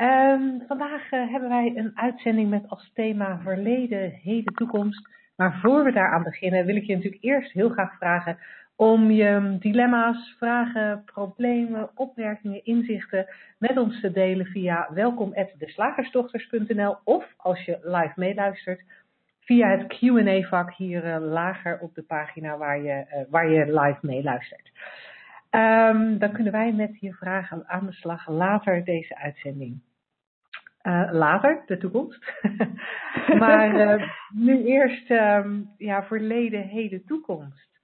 Um, vandaag uh, hebben wij een uitzending met als thema verleden, heden, toekomst. Maar voor we daaraan beginnen wil ik je natuurlijk eerst heel graag vragen om je dilemma's, vragen, problemen, opmerkingen, inzichten met ons te delen via welkom@deslagersdochters.nl of als je live meeluistert via het Q&A vak hier uh, lager op de pagina waar je, uh, waar je live meeluistert. Um, dan kunnen wij met je vragen aan de slag later deze uitzending. Uh, later, de toekomst. maar uh, nu eerst um, ja, verleden, heden, toekomst.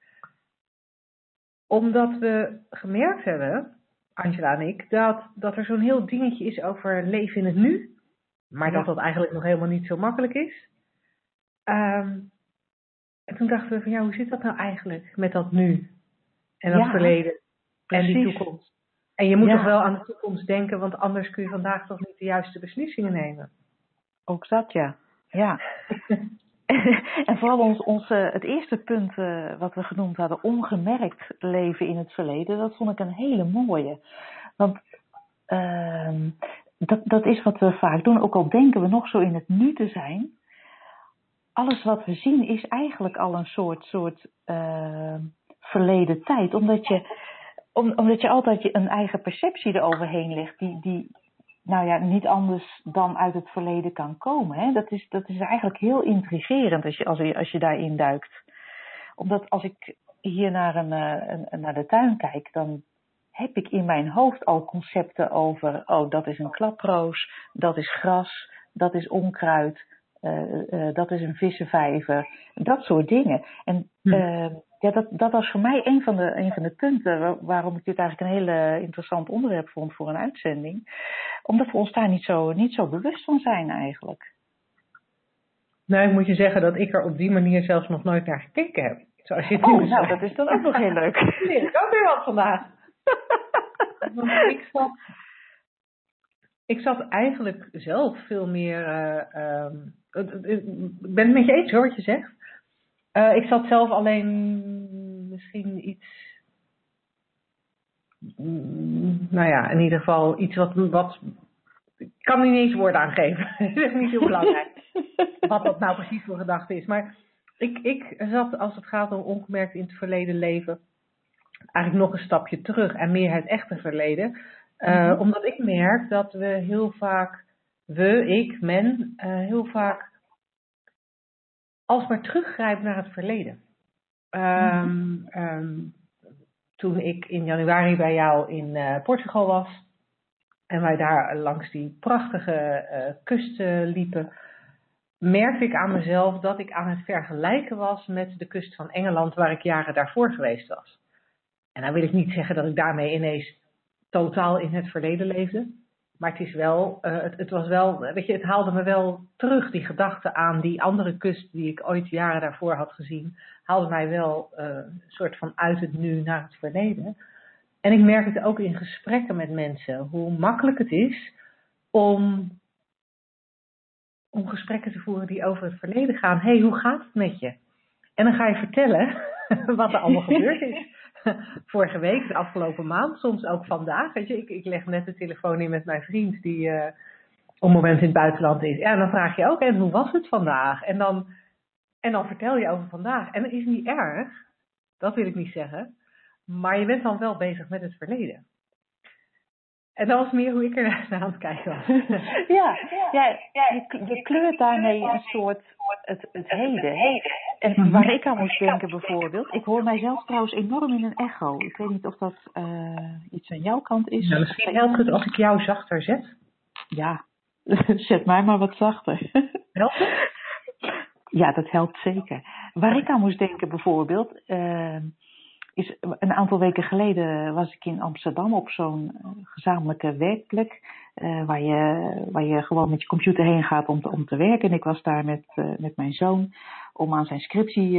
Omdat we gemerkt hebben, Angela en ik, dat, dat er zo'n heel dingetje is over leven in het nu. Maar ja. dat dat eigenlijk nog helemaal niet zo makkelijk is. Um, en toen dachten we van ja, hoe zit dat nou eigenlijk met dat nu? En dat ja, verleden en die toekomst. En je moet ja. toch wel aan de toekomst denken, want anders kun je vandaag toch niet de juiste beslissingen nemen. Ook dat ja. Ja. en vooral ons, ons, het eerste punt uh, wat we genoemd hadden, ongemerkt leven in het verleden, dat vond ik een hele mooie. Want uh, dat, dat is wat we vaak doen, ook al denken we nog zo in het nu te zijn. Alles wat we zien is eigenlijk al een soort, soort uh, verleden tijd. Omdat je, om, omdat je altijd een eigen perceptie eroverheen legt, die, die nou ja, niet anders dan uit het verleden kan komen. Hè? Dat, is, dat is eigenlijk heel intrigerend als je, als je, als je daarin duikt. Omdat als ik hier naar, een, een, naar de tuin kijk, dan heb ik in mijn hoofd al concepten over, oh dat is een klaproos, dat is gras, dat is onkruid, uh, uh, dat is een vissenvijver, dat soort dingen. En uh, ja, dat, dat was voor mij een van de, een van de punten waar, waarom ik dit eigenlijk een heel interessant onderwerp vond voor een uitzending. Omdat we ons daar niet zo, niet zo bewust van zijn eigenlijk. Nou, ik moet je zeggen dat ik er op die manier zelfs nog nooit naar gekeken heb. Zoals je het oh, nou, dat is dan ook nog heel leuk. leer ik ook weer wat vandaag. Ik zat, ik zat eigenlijk zelf veel meer. Uh, um, ik ben het met je eens hoor, wat je zegt. Uh, ik zat zelf alleen misschien iets. Nou ja, in ieder geval iets wat. wat ik kan niet eens woorden aangeven. dat is niet zo belangrijk. wat dat nou precies voor gedachte is. Maar ik, ik zat, als het gaat om ongemerkt in het verleden leven, eigenlijk nog een stapje terug en meer het echte verleden. Uh, mm-hmm. Omdat ik merk dat we heel vaak, we, ik, men, uh, heel vaak alsmaar teruggrijpen naar het verleden. Um, um, toen ik in januari bij jou in uh, Portugal was en wij daar langs die prachtige uh, kusten liepen, merkte ik aan mezelf dat ik aan het vergelijken was met de kust van Engeland waar ik jaren daarvoor geweest was. En dan wil ik niet zeggen dat ik daarmee ineens totaal in het verleden leefde. Maar het is wel, uh, het, het, was wel, weet je, het haalde me wel terug, die gedachte aan die andere kust die ik ooit jaren daarvoor had gezien, haalde mij wel uh, een soort van uit het nu naar het verleden. En ik merk het ook in gesprekken met mensen, hoe makkelijk het is om, om gesprekken te voeren die over het verleden gaan. hey, hoe gaat het met je? En dan ga je vertellen wat er allemaal gebeurd is. vorige week, de afgelopen maand, soms ook vandaag. Weet je, ik, ik leg net de telefoon in met mijn vriend die uh, op moment in het buitenland is. Ja, en dan vraag je ook, en hoe was het vandaag? En dan, en dan vertel je over vandaag. En dat is niet erg, dat wil ik niet zeggen. Maar je bent dan wel bezig met het verleden. En dat was meer hoe ik er naar aan het kijken was. ja, ja, ja je, je kleurt daarmee een soort het, het heden. En waar ik aan moest denken bijvoorbeeld, ik hoor mijzelf trouwens enorm in een echo. Ik weet niet of dat uh, iets aan jouw kant is. Ja, misschien helpt het als ik jou zachter zet. Ja, zet mij maar wat zachter. Helpt het? Ja, dat helpt zeker. Waar ik aan moest denken bijvoorbeeld, uh, is een aantal weken geleden was ik in Amsterdam op zo'n eh, gezamenlijke werkplek. Uh, waar, je, waar je gewoon met je computer heen gaat om te, om te werken. En ik was daar met, uh, met mijn zoon om aan zijn scriptie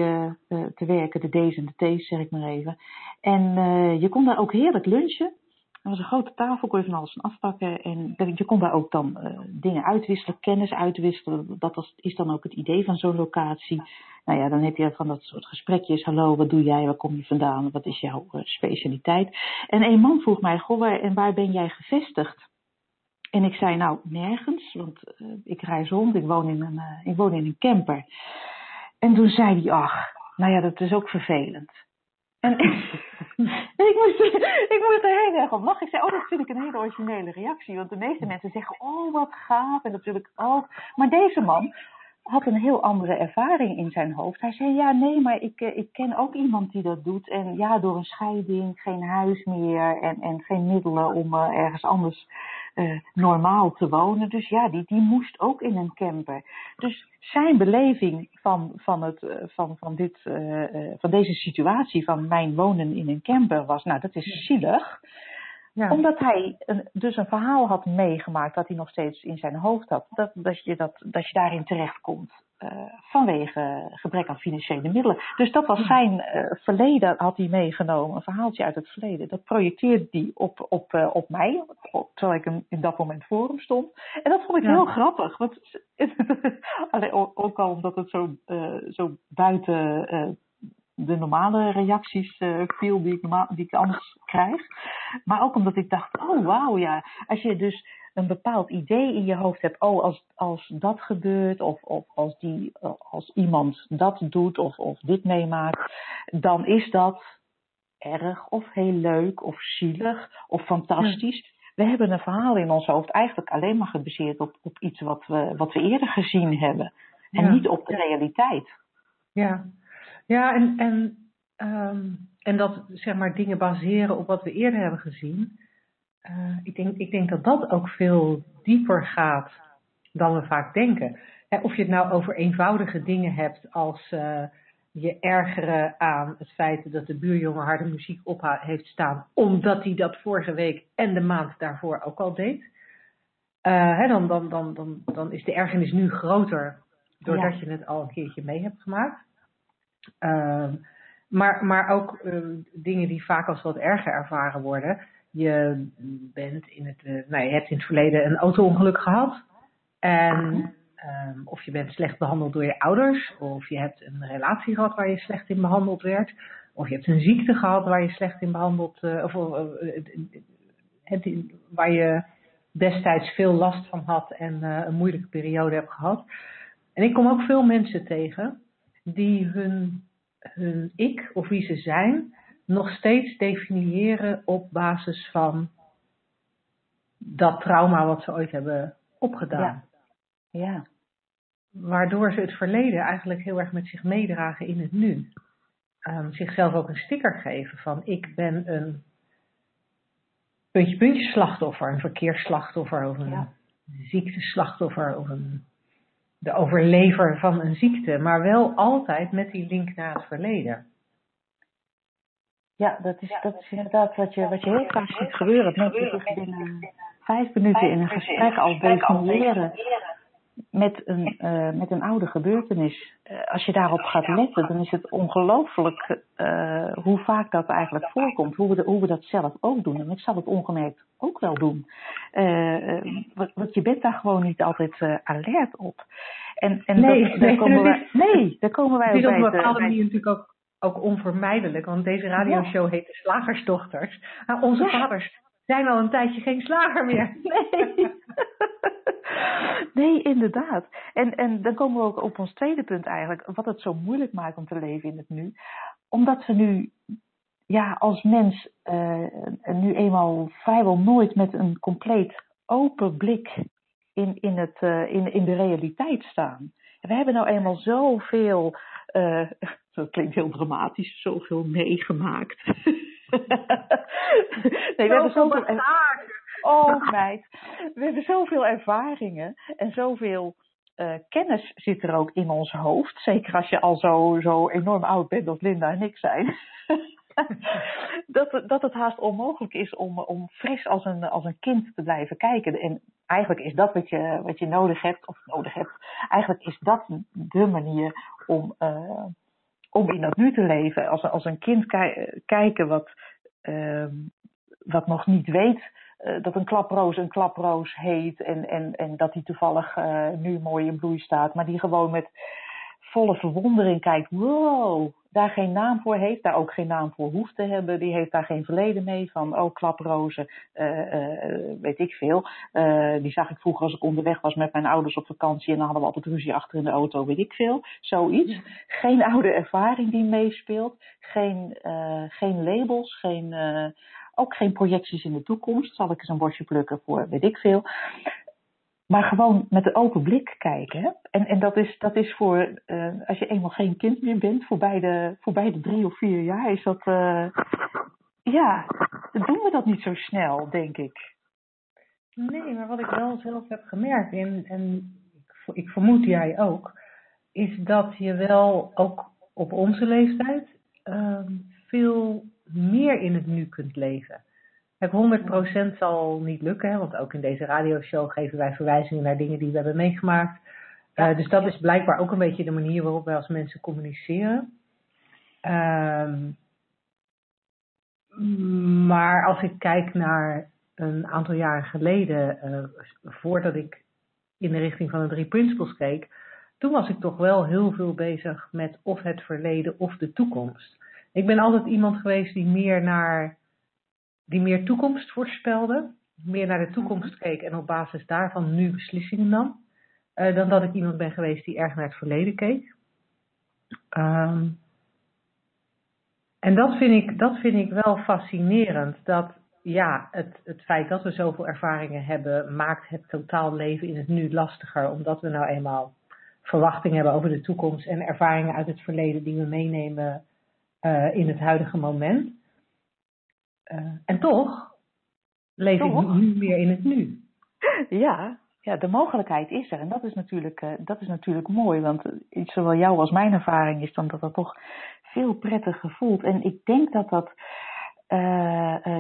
te werken. De D's en de T's, zeg ik maar even. En je kon daar ook heerlijk lunchen. Er was een grote tafel, kon je van alles van afpakken. En je kon daar ook dan uh, dingen uitwisselen, kennis uitwisselen. Dat was, is dan ook het idee van zo'n locatie. Nou ja, dan heb je van dat soort gesprekjes. Hallo, wat doe jij? Waar kom je vandaan? Wat is jouw uh, specialiteit? En een man vroeg mij, goh, waar, en waar ben jij gevestigd? En ik zei, nou, nergens, want uh, ik reis rond, ik woon, in een, ik woon in een camper. En toen zei hij, ach, nou ja, dat is ook vervelend. En ik, moest, ik moest er heel erg op lachen. Ik zei, oh, dat vind ik een hele originele reactie. Want de meeste mensen zeggen, oh, wat gaaf. En natuurlijk ook. Maar deze man had een heel andere ervaring in zijn hoofd. Hij zei, ja, nee, maar ik, ik ken ook iemand die dat doet. En ja, door een scheiding, geen huis meer en, en geen middelen om uh, ergens anders uh, normaal te wonen. Dus ja, die, die moest ook in een camper. Dus zijn beleving van, van, het, van, van, dit, uh, van deze situatie van mijn wonen in een camper was, nou dat is zielig. Ja. Omdat hij een, dus een verhaal had meegemaakt dat hij nog steeds in zijn hoofd had. Dat, dat, je, dat, dat je daarin terechtkomt vanwege gebrek aan financiële middelen. Dus dat was zijn uh, verleden, had hij meegenomen, een verhaaltje uit het verleden. Dat projecteerde hij op, op, uh, op mij, op, terwijl ik hem in dat moment voor hem stond. En dat vond ik ja. heel grappig. Want, alleen, ook al omdat het zo, zo buiten de normale reacties uh, viel die ik, normaal, die ik anders krijg. Maar ook omdat ik dacht, oh wauw, ja. Als je dus een bepaald idee in je hoofd hebt, oh als, als dat gebeurt of, of als, die, als iemand dat doet of, of dit meemaakt, dan is dat erg of heel leuk of zielig of fantastisch. We hebben een verhaal in ons hoofd eigenlijk alleen maar gebaseerd op, op iets wat we, wat we eerder gezien hebben. En ja. niet op de realiteit. Ja, ja, en, en, um, en dat zeg maar dingen baseren op wat we eerder hebben gezien. Uh, ik, denk, ik denk dat dat ook veel dieper gaat dan we vaak denken. Of je het nou over eenvoudige dingen hebt als uh, je ergeren aan het feit dat de buurjongen harde muziek op heeft staan, omdat hij dat vorige week en de maand daarvoor ook al deed. Uh, dan, dan, dan, dan, dan is de ergernis nu groter doordat ja. je het al een keertje mee hebt gemaakt. Uh, maar, maar ook uh, dingen die vaak als wat erger ervaren worden. Je bent in het, uh, nou, je hebt in het verleden een auto-ongeluk gehad. En um, of je bent slecht behandeld door je ouders. Of je hebt een relatie gehad waar je slecht in behandeld werd. Of je hebt een ziekte gehad waar je slecht in behandeld. Uh, of het, waar je destijds veel last van had en een moeilijke periode hebt gehad. En ik kom ook veel mensen tegen die hun, hun ik of wie ze zijn nog steeds definiëren op basis van dat trauma wat ze ooit hebben opgedaan. Ja. ja. Waardoor ze het verleden eigenlijk heel erg met zich meedragen in het nu. Um, zichzelf ook een sticker geven van ik ben een puntje puntje slachtoffer, een verkeersslachtoffer of een ja. ziekteslachtoffer of een de overlever van een ziekte, maar wel altijd met die link naar het verleden. Ja, dat is, dat is inderdaad wat je, wat je heel vaak ziet gebeuren. Mensen zich binnen vijf minuten in een gesprek al definiëren met een, uh, met een oude gebeurtenis. Uh, als je daarop gaat letten, dan is het ongelooflijk uh, hoe vaak dat eigenlijk voorkomt. Hoe we, de, hoe we dat zelf ook doen. En ik zal het ongemerkt ook wel doen. want, je bent daar gewoon niet altijd alert op. En, en nee, dat, daar komen wij, nee, daar komen wij Het is op een bepaalde manier natuurlijk ook, ook onvermijdelijk. Want deze radioshow ja. heet de Slagersdochters. Maar onze ja. vaders zijn al een tijdje geen slager meer. Nee. nee, inderdaad. En, en dan komen we ook op ons tweede punt eigenlijk. Wat het zo moeilijk maakt om te leven in het nu. Omdat we nu ja, als mens uh, nu eenmaal vrijwel nooit met een compleet open blik in, in, het, uh, in, in de realiteit staan. We hebben nou eenmaal zoveel, uh, dat klinkt heel dramatisch, zoveel meegemaakt. Nee, we hebben zoveel Oh meid, we hebben zoveel ervaringen en zoveel uh, kennis zit er ook in ons hoofd. Zeker als je al zo, zo enorm oud bent als Linda en ik zijn. dat, dat het haast onmogelijk is om, om fris als een, als een kind te blijven kijken. En eigenlijk is dat wat je, wat je nodig hebt, of nodig hebt, eigenlijk is dat de manier om, uh, om in dat nu te leven. Als, als een kind kijken wat, uh, wat nog niet weet uh, dat een klaproos een klaproos heet en, en, en dat die toevallig uh, nu mooi in bloei staat, maar die gewoon met volle verwondering kijkt, wow, daar geen naam voor heeft, daar ook geen naam voor hoeft te hebben, die heeft daar geen verleden mee van, oh klaprozen, uh, weet ik veel. die zag ik vroeger als ik onderweg was met mijn ouders op vakantie en dan hadden we altijd ruzie achter in de auto, weet ik veel. Zoiets. Geen oude ervaring die meespeelt, geen, geen labels, geen ook geen projecties in de toekomst. Zal ik eens een bosje plukken voor weet ik veel. Maar gewoon met een open blik kijken. Hè? En, en dat is, dat is voor, uh, als je eenmaal geen kind meer bent, voorbij de, voorbij de drie of vier jaar, is dat, uh, ja, doen we dat niet zo snel, denk ik. Nee, maar wat ik wel zelf heb gemerkt, en, en ik vermoed jij ook, is dat je wel ook op onze leeftijd uh, veel meer in het nu kunt leven. Het 100% zal niet lukken, want ook in deze radioshow geven wij verwijzingen naar dingen die we hebben meegemaakt. Uh, dus dat is blijkbaar ook een beetje de manier waarop wij als mensen communiceren. Um, maar als ik kijk naar een aantal jaren geleden, uh, voordat ik in de richting van de drie principles keek, toen was ik toch wel heel veel bezig met of het verleden of de toekomst. Ik ben altijd iemand geweest die meer naar die meer toekomst voorspelde, meer naar de toekomst mhm. keek en op basis daarvan nu beslissingen nam, uh, dan dat ik iemand ben geweest die erg naar het verleden keek. Um, en dat vind, ik, dat vind ik wel fascinerend. Dat ja, het, het feit dat we zoveel ervaringen hebben, maakt het totaal leven in het nu lastiger. Omdat we nou eenmaal verwachtingen hebben over de toekomst en ervaringen uit het verleden die we meenemen uh, in het huidige moment. Uh, en toch leef toch? ik nu meer in het nu. Ja, ja, de mogelijkheid is er. En dat is natuurlijk, uh, dat is natuurlijk mooi. Want zowel jouw als mijn ervaring is dan dat dat toch veel prettiger voelt. En ik denk dat dat.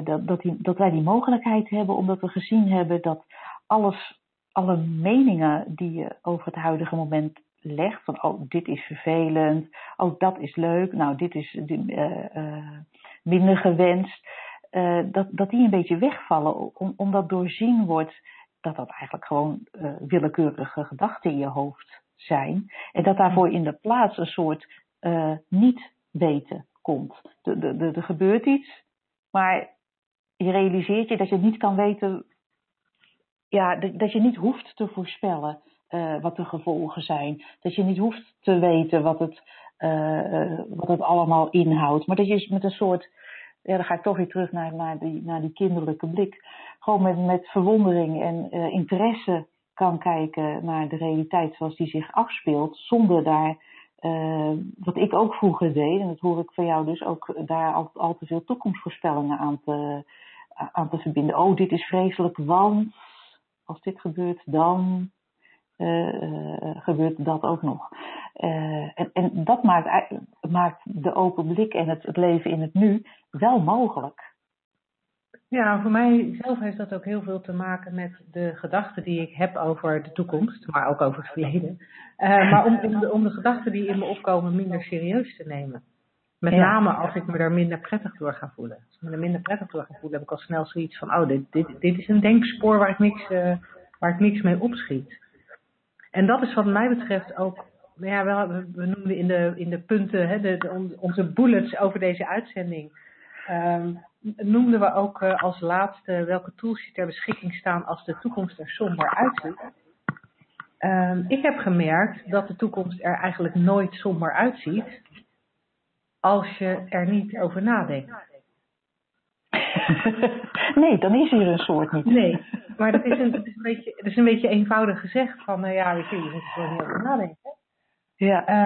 dat, dat, die, dat wij die mogelijkheid hebben, omdat we gezien hebben dat alles, alle meningen die je over het huidige moment legt. Van, oh, dit is vervelend. Oh, dat is leuk. Nou, dit is uh, uh, minder gewenst. Uh, dat, dat die een beetje wegvallen. Om, omdat doorzien wordt dat dat eigenlijk gewoon willekeurige gedachten in je hoofd zijn. En dat daarvoor in de plaats een soort niet weten komt. Er gebeurt iets, maar je realiseert je dat je niet kan weten. Ja, dat je niet hoeft te voorspellen uh, wat de gevolgen zijn. Dat je niet hoeft te weten wat het, wat het allemaal inhoudt. Maar dat je met een soort, ja, dan ga ik toch weer terug naar, naar, die, naar die kinderlijke blik. Gewoon met, met verwondering en uh, interesse kan kijken naar de realiteit zoals die zich afspeelt. Zonder daar, wat ik ook vroeger deed, en dat hoor ik van jou dus, ook daar al, te veel toekomstvoorspellingen aan te, aan te verbinden. Oh, dit is vreselijk, want als dit gebeurt, dan gebeurt dat ook nog. Uh, en, en, dat maakt, maakt de open blik en het, het, leven in het nu wel mogelijk. Ja, voor mij zelf heeft dat ook heel veel te maken met de gedachten die ik heb over de toekomst, maar ook over het verleden. maar om, om, de, om, de, gedachten die in me opkomen minder serieus te nemen. Met ja. name als ik me daar minder prettig door ga voelen. Als ik me er minder prettig door ga voelen, heb ik al snel zoiets van, oh, dit, dit, dit is een denkspoor waar ik niks, waar ik niks mee opschiet. En dat is wat mij betreft ook, nou ja, we noemden in de, in de punten, hè, de, onze bullets over deze uitzending, um, noemden we ook uh, als laatste welke tools je ter beschikking staan als de toekomst er somber uitziet. Um, ik heb gemerkt dat de toekomst er eigenlijk nooit somber uitziet als je er niet over nadenkt. nee, dan is hier een soort niet. Nee, maar dat is een, dat is een, beetje, dat is een beetje eenvoudig gezegd van, uh, ja, weet je, je moet er niet over nadenken. Ja. Uh,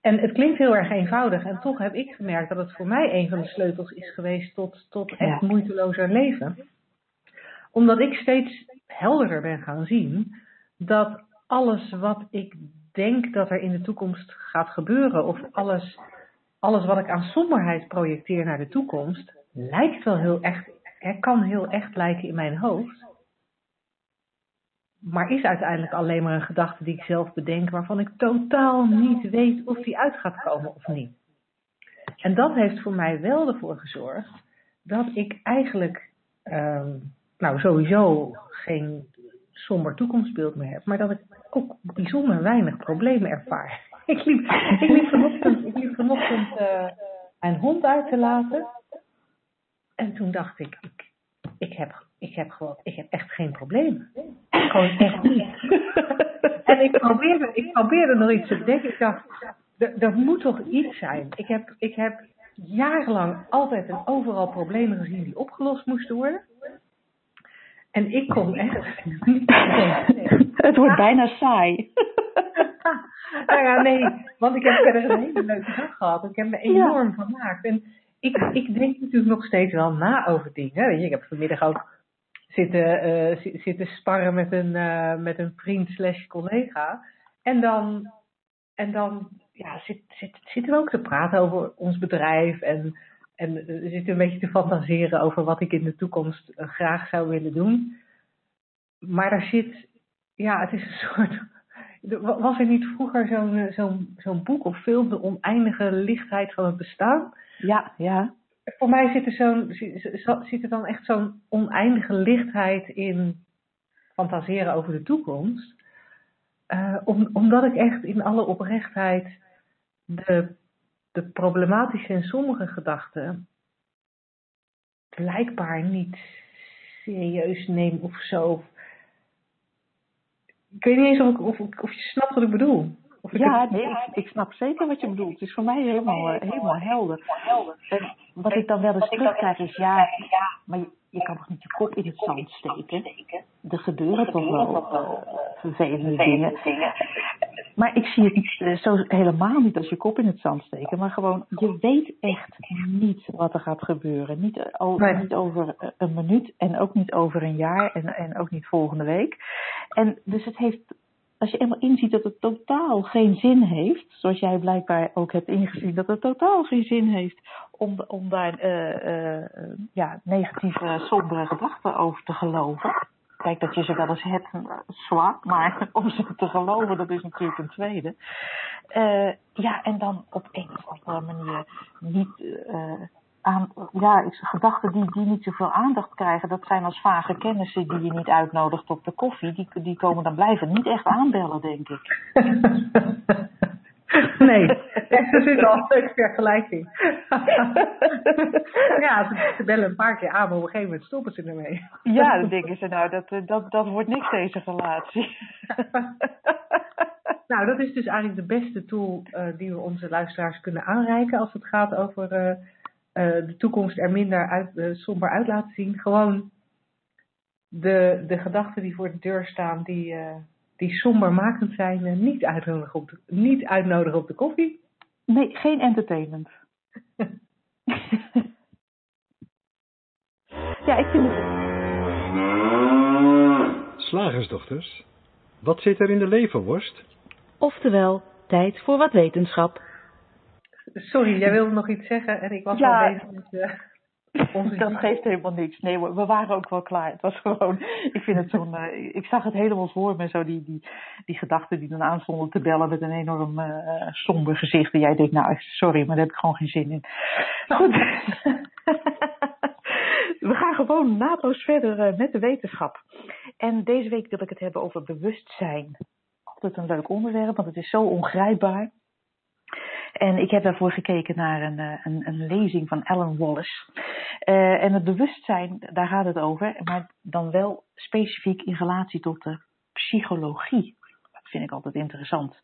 en het klinkt heel erg eenvoudig en toch heb ik gemerkt dat het voor mij een van de sleutels is geweest tot, tot echt ja. moeitelozer leven. Omdat ik steeds helderder ben gaan zien dat alles wat ik denk dat er in de toekomst gaat gebeuren, of alles alles wat ik aan somberheid projecteer naar de toekomst, lijkt wel heel echt, het kan heel echt lijken in mijn hoofd. Maar is uiteindelijk alleen maar een gedachte die ik zelf bedenk, waarvan ik totaal niet weet of die uit gaat komen of niet. En dat heeft voor mij wel ervoor gezorgd dat ik eigenlijk, um, nou sowieso geen somber toekomstbeeld meer heb, maar dat ik ook bijzonder weinig problemen ervaar. ik liep, ik liep vanochtend, ik liep uh, mijn hond uit te laten. En toen dacht ik, ik, ik, heb, ik, heb gewoon, ik heb echt geen problemen. Gewoon echt niet. en ik probeerde, ik probeerde nog iets te bedenken. Ik dacht, er moet toch iets zijn. Ik heb, ik heb jarenlang altijd en overal problemen gezien die opgelost moesten worden. En ik kon echt niet. Het wordt bijna saai. nou ja, nee, want ik heb verder een hele leuke dag gehad. Ik heb me enorm ja. vermaakt. En ik, ik denk natuurlijk nog steeds wel na over dingen. Ik heb vanmiddag ook zitten, zitten sparren met een, uh, met een vriend slash collega. En dan, en dan ja, zit, zit, zitten we ook te praten over ons bedrijf. En, en we zitten een beetje te fantaseren over wat ik in de toekomst eh, graag zou willen doen. Maar daar zit, ja, het is een soort was er niet vroeger zo'n eh, zo'n zo'n boek of film, De Oneindige Lichtheid van het Bestaan? Ja, ja. Voor mij zit er, zo'n, zit er dan echt zo'n oneindige lichtheid in fantaseren over de toekomst. Uh, om, omdat ik echt in alle oprechtheid de, de problematische en sommige gedachten blijkbaar niet serieus neem of zo ik weet niet eens of, of, of je snapt wat ik bedoel. Of ja, nee, ik, ik, snap zeker wat je bedoelt. Het is voor mij helemaal, eh, helemaal helder. En wat ik dan wel eens terugkrijg is, ja, maar je, je kan toch niet je kop in het zand steken? Er gebeuren toch wel uh, vervelende dingen. Maar ik zie het niet, zo helemaal niet als je kop in het zand steken. Maar gewoon, je weet echt niet wat er gaat gebeuren. Niet, al, niet over een minuut en ook niet over een jaar en, en ook niet volgende week. En dus het heeft als je eenmaal inziet dat het totaal geen zin heeft, zoals jij blijkbaar ook hebt ingezien dat het totaal geen zin heeft om, om daar uh, uh, ja, negatieve, sombere gedachten over te geloven. Kijk, dat je ze wel eens hebt, zwaar, maar om ze te geloven, dat is natuurlijk een tweede. Ja, en dan op een of andere manier niet aan, ja, gedachten die, die niet zoveel aandacht krijgen, dat zijn als vage kennissen die je niet uitnodigt op de koffie. Die, die komen dan blijven niet echt aanbellen, denk ik. nee, er zit al een stuk vergelijking. ja, ze, bellen een paar keer aan, maar op een gegeven moment stoppen ze ermee. ja, dan denken ze, nou, dat, dat, dat wordt niks deze relatie. nou, dat is dus eigenlijk de beste tool uh, die we onze luisteraars kunnen aanreiken als het gaat over... Uh, de toekomst er minder uit, uh, somber uit laten zien. Gewoon de, de gedachten die voor de deur staan, die, uh, die sombermakend zijn, niet, uitnodigen op de, niet uitnodigen op de koffie. Nee, geen entertainment. ja, ik vind het. Slagersdochters, wat zit er in de leverworst? Oftewel, tijd voor wat wetenschap. Sorry, jij wilde nog iets zeggen en ik was ja, al bezig met uh, onze... Dat geeft helemaal niks. Nee, we waren ook wel klaar. Het was gewoon, ik vind het zo'n, uh, ik zag het helemaal voor me, zo die, die, die gedachten die dan aanstonden te bellen met een enorm uh, somber gezicht. En jij denkt, nou, sorry, maar daar heb ik gewoon geen zin in. Goed. we gaan gewoon naadloos verder met de wetenschap. En deze week wil ik het hebben over bewustzijn. Altijd een leuk onderwerp, want het is zo ongrijpbaar. En ik heb daarvoor gekeken naar een, eh, een, een lezing van Alan Wallace. Uh, en het bewustzijn, daar gaat het over, maar dan wel specifiek in relatie tot de psychologie. Dat vind ik altijd interessant.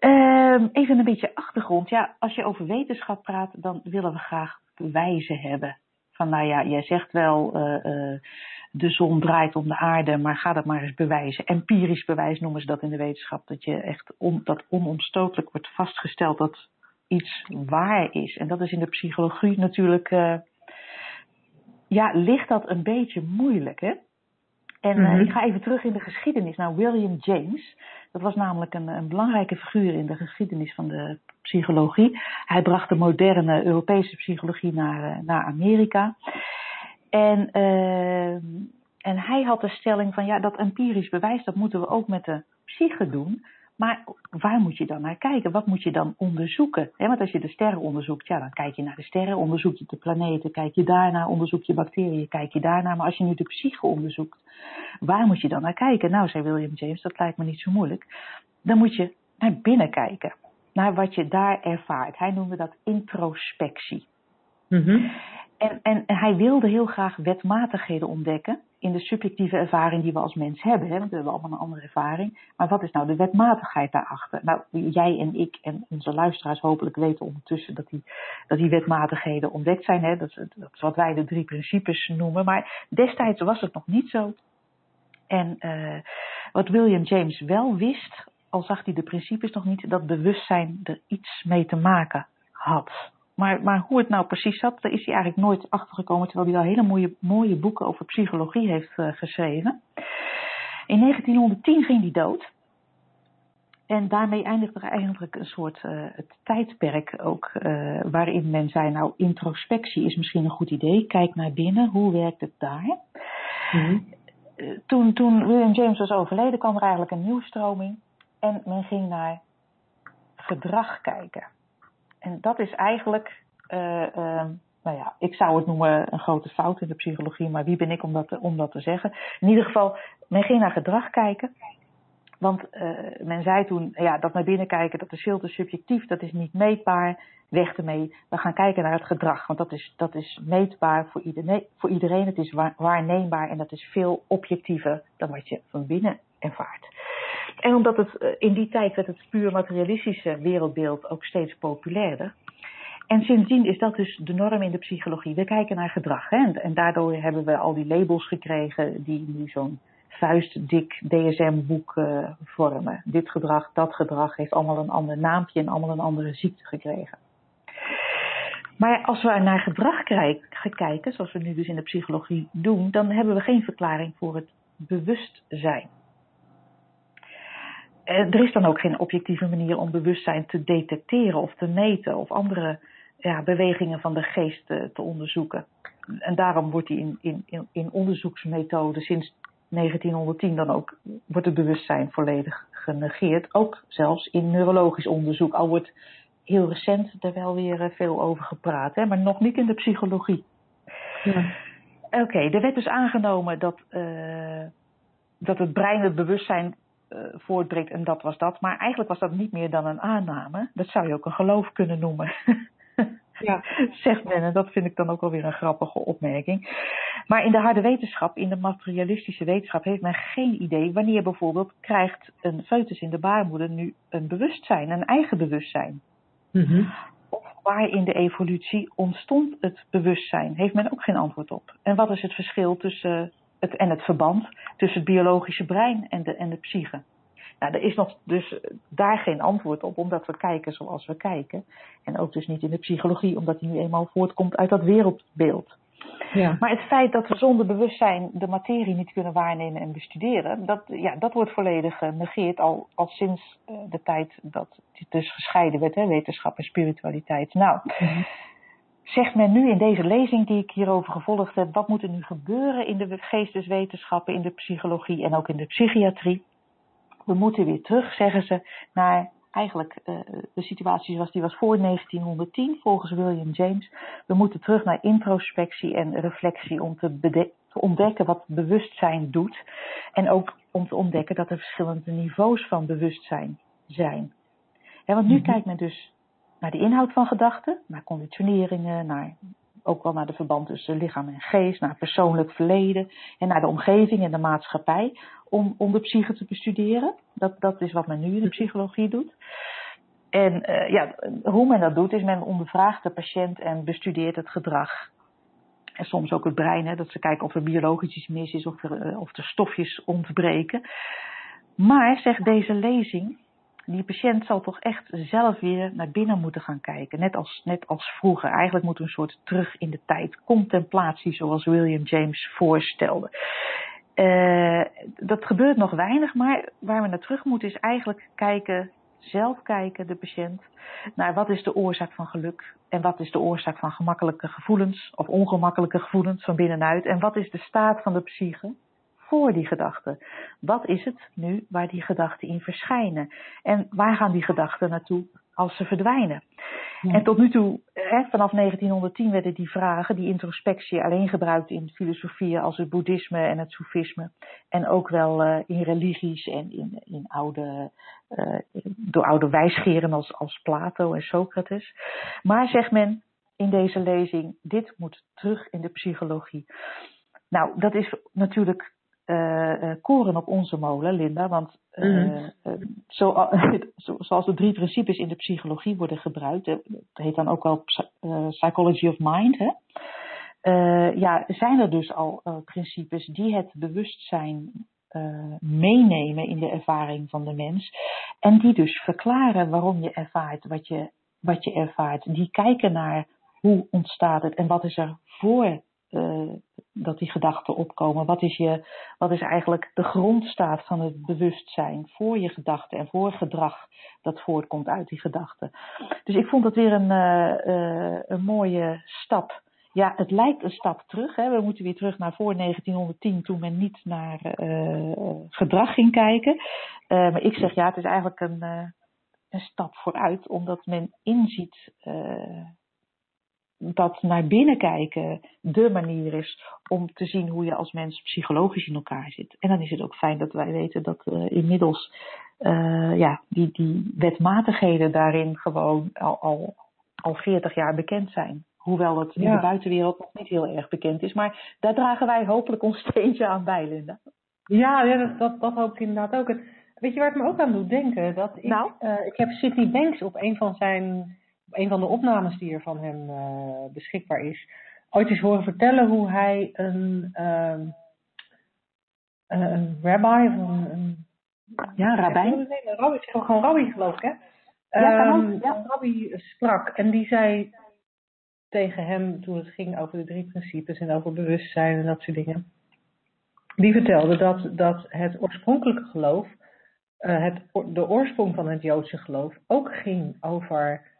Uh, even een beetje achtergrond. Ja, als je over wetenschap praat, dan willen we graag bewijzen hebben. Van nou ja, jij zegt wel, uh, de zon draait om de aarde, maar ga dat maar eens bewijzen. Empirisch bewijs noemen ze dat in de wetenschap. Dat je echt on, dat onomstotelijk wordt vastgesteld dat iets waar is. En dat is in de psychologie natuurlijk, uh, ja, ligt dat een beetje moeilijk, hè? En uh, ik ga even terug in de geschiedenis naar William James. Dat was namelijk een, een, belangrijke figuur in de geschiedenis van de psychologie. Hij bracht de moderne Europese psychologie naar, naar Amerika. En, uh, en hij had de stelling van ja, dat empirisch bewijs, dat moeten we ook met de psyche doen. Maar waar moet je dan naar kijken? Wat moet je dan onderzoeken? want als je de sterren onderzoekt, ja, dan kijk je naar de sterren, onderzoek je de planeten, kijk je daarna, onderzoek je bacteriën, kijk je daarna. Maar als je nu de psyche onderzoekt, waar moet je dan naar kijken? Nou, zei William James, dat lijkt me niet zo moeilijk. Dan moet je naar binnen kijken, naar wat je daar ervaart. Hij noemde dat introspectie. Mm en, en, hij wilde heel graag wetmatigheden ontdekken in de subjectieve ervaring die we als mens hebben. Hè? Want we hebben allemaal een andere ervaring. Maar wat is nou de wetmatigheid daarachter? Nou, jij en ik en onze luisteraars hopelijk weten ondertussen dat die, dat die wetmatigheden ontdekt zijn. Hè? Dat, dat is wat wij de drie principes noemen. Maar destijds was het nog niet zo. En uh, wat William James wel wist, al zag hij de principes nog niet, dat bewustzijn er iets mee te maken had. Maar, maar hoe het nou precies zat, daar is hij eigenlijk nooit achtergekomen, terwijl hij wel hele mooie, mooie boeken over psychologie heeft uh, geschreven. In 1910 ging hij dood. En daarmee eindigde er eigenlijk een soort uh, het tijdperk ook, uh, waarin men zei, nou introspectie is misschien een goed idee, kijk naar binnen, hoe werkt het daar? Mm-hmm. toen, toen William James was overleden, kwam er eigenlijk een nieuwe stroming en men ging naar gedrag kijken. En dat is eigenlijk, uh, uh, nou ja, ik zou het noemen een grote fout in de psychologie, maar wie ben ik om dat te, om dat te zeggen? In ieder geval, men ging naar gedrag kijken. Want uh, men zei toen, ja, dat naar binnen kijken, dat is veel te subjectief, dat is niet meetbaar, weg ermee. We gaan kijken naar het gedrag, want dat is, dat is meetbaar voor iedereen, voor iedereen. Het is waarneembaar en dat is veel objectiever dan wat je van binnen ervaart. En omdat het in die tijd werd het puur materialistische wereldbeeld ook steeds populairder. En sindsdien is dat dus de norm in de psychologie. We kijken naar gedrag. Hè? En, daardoor hebben we al die labels gekregen die nu zo'n vuistdik DSM-boek uh, vormen. Dit gedrag, dat gedrag heeft allemaal een ander naampje en allemaal een andere ziekte gekregen. Maar als we naar gedrag kijken, zoals we nu dus in de psychologie doen, dan hebben we geen verklaring voor het bewustzijn. Er is dan ook geen objectieve manier om bewustzijn te detecteren of te meten of andere ja, bewegingen van de geest te, te onderzoeken. En daarom wordt die in, in, in onderzoeksmethoden sinds 1910 dan ook, wordt het bewustzijn volledig genegeerd. Ook zelfs in neurologisch onderzoek. Al wordt heel recent er wel weer eh, veel over gepraat, hè, maar nog niet in de psychologie. Ja. Oké, okay, er werd dus aangenomen dat, uh, dat het brein het bewustzijn uh, voortbrengt en dat was dat. Maar eigenlijk was dat niet meer dan een aanname. Dat zou je ook een geloof kunnen noemen. Ja. Zegt men, en dat vind ik dan ook alweer een grappige opmerking. Maar in de harde wetenschap, in de materialistische wetenschap, heeft men geen idee wanneer bijvoorbeeld krijgt een foetus in de baarmoeder nu een bewustzijn, een eigen bewustzijn. Mm-hmm. Of waar in de evolutie ontstond het bewustzijn, heeft men ook geen antwoord op. En wat is het verschil tussen het, en het verband tussen het biologische brein en de, en de psyche? Nou, er is nog dus daar geen antwoord op, omdat we kijken zoals we kijken. En ook dus niet in de psychologie, omdat die nu eenmaal voortkomt uit dat wereldbeeld. Ja. Maar het feit dat we zonder bewustzijn de materie niet kunnen waarnemen en bestuderen, dat, ja, dat wordt volledig genegeerd al, al sinds uh, de tijd dat het dus gescheiden werd, hè, wetenschap en spiritualiteit. Nou, mm-hmm. Zegt men nu in deze lezing die ik hierover gevolgd heb, wat moet er nu gebeuren in de geesteswetenschappen, in de psychologie en ook in de psychiatrie? We moeten weer terug, zeggen ze, naar eigenlijk uh, de situatie zoals die was voor 1910, volgens William James. We moeten terug naar introspectie en reflectie om te, te, ontdekken wat bewustzijn doet. En ook om te ontdekken dat er verschillende niveaus van bewustzijn zijn. Ja, want nu Mhm. kijkt men dus naar de inhoud van gedachten, naar conditioneringen, naar ook wel naar de verband tussen lichaam en geest, naar persoonlijk verleden en naar de omgeving en de maatschappij om, om de psyche te bestuderen. Dat, dat is wat men nu in de psychologie doet. En uh, ja, hoe men dat doet is men ondervraagt de patiënt en bestudeert het gedrag. En soms ook het brein, hè, dat ze kijken of er biologisch iets mis is of er, uh, of er stofjes ontbreken. Maar, zegt deze lezing, die patiënt zal toch echt zelf weer naar binnen moeten gaan kijken. Net als, net als vroeger. Eigenlijk moet een soort terug in de tijd. Contemplatie zoals William James voorstelde. Uh, dat gebeurt nog weinig, maar waar we naar terug moeten is eigenlijk kijken, zelf kijken, de patiënt, naar wat is de oorzaak van geluk en wat is de oorzaak van gemakkelijke gevoelens of ongemakkelijke gevoelens van binnenuit en wat is de staat van de psyche voor die gedachten. Wat is het nu waar die gedachten in verschijnen en waar gaan die gedachten naartoe als ze verdwijnen? En tot nu toe, hè, vanaf 1910 werden die vragen, die introspectie, alleen gebruikt in filosofieën als het boeddhisme en het soefisme. En ook wel uh, in religies en in, in oude, uh, door oude wijsgeren als, als Plato en Socrates. Maar zegt men in deze lezing, dit moet terug in de psychologie. Nou, dat is natuurlijk uh, koren op onze molen, Linda. Want uh, zo, zoals de drie principes in de psychologie worden gebruikt, dat heet dan ook wel psychology of mind, hè? ja, zijn er dus al principes die het bewustzijn meenemen in de ervaring van de mens. En die dus verklaren waarom je ervaart wat je, wat je ervaart. Die kijken naar hoe ontstaat het en wat is er voor uh, dat die gedachten opkomen. Wat is, je, wat is eigenlijk de grondstaat van het bewustzijn voor je gedachten en voor gedrag dat voortkomt uit die gedachten. Dus ik vond dat weer een, uh, uh, een mooie stap. Ja, het lijkt een stap terug. Hè. We moeten weer terug naar voor 1910, toen men niet naar gedrag ging kijken. maar ik zeg ja, het is eigenlijk een, een stap vooruit, omdat men inziet dat naar binnen kijken de manier is om te zien hoe je als mens psychologisch in elkaar zit. En dan is het ook fijn dat wij weten dat uh, inmiddels uh, ja, die, die wetmatigheden daarin gewoon al, al, al 40 jaar bekend zijn. Hoewel het in de buitenwereld nog niet heel erg bekend is. Maar daar dragen wij hopelijk ons steentje aan bij, Linda. Ja, ja dat, dat, dat hoop ik inderdaad ook. Weet je waar het me ook aan doet denken? Dat ik, nou? uh, ik heb Sidney Banks op een van zijn een van de opnames die er van hem uh, beschikbaar is, ooit eens horen vertellen hoe hij een, uh, een rabbi of een, een ja, rabbijn. Nee, een rabbi, ik gewoon rabbi geloof ik hè. Ja, um, ja. Een rabbi sprak en die zei tegen hem toen het ging over de drie principes en over bewustzijn en dat soort dingen. Die vertelde dat, dat het oorspronkelijke geloof, uh, het, de oorsprong van het Joodse geloof, ook ging over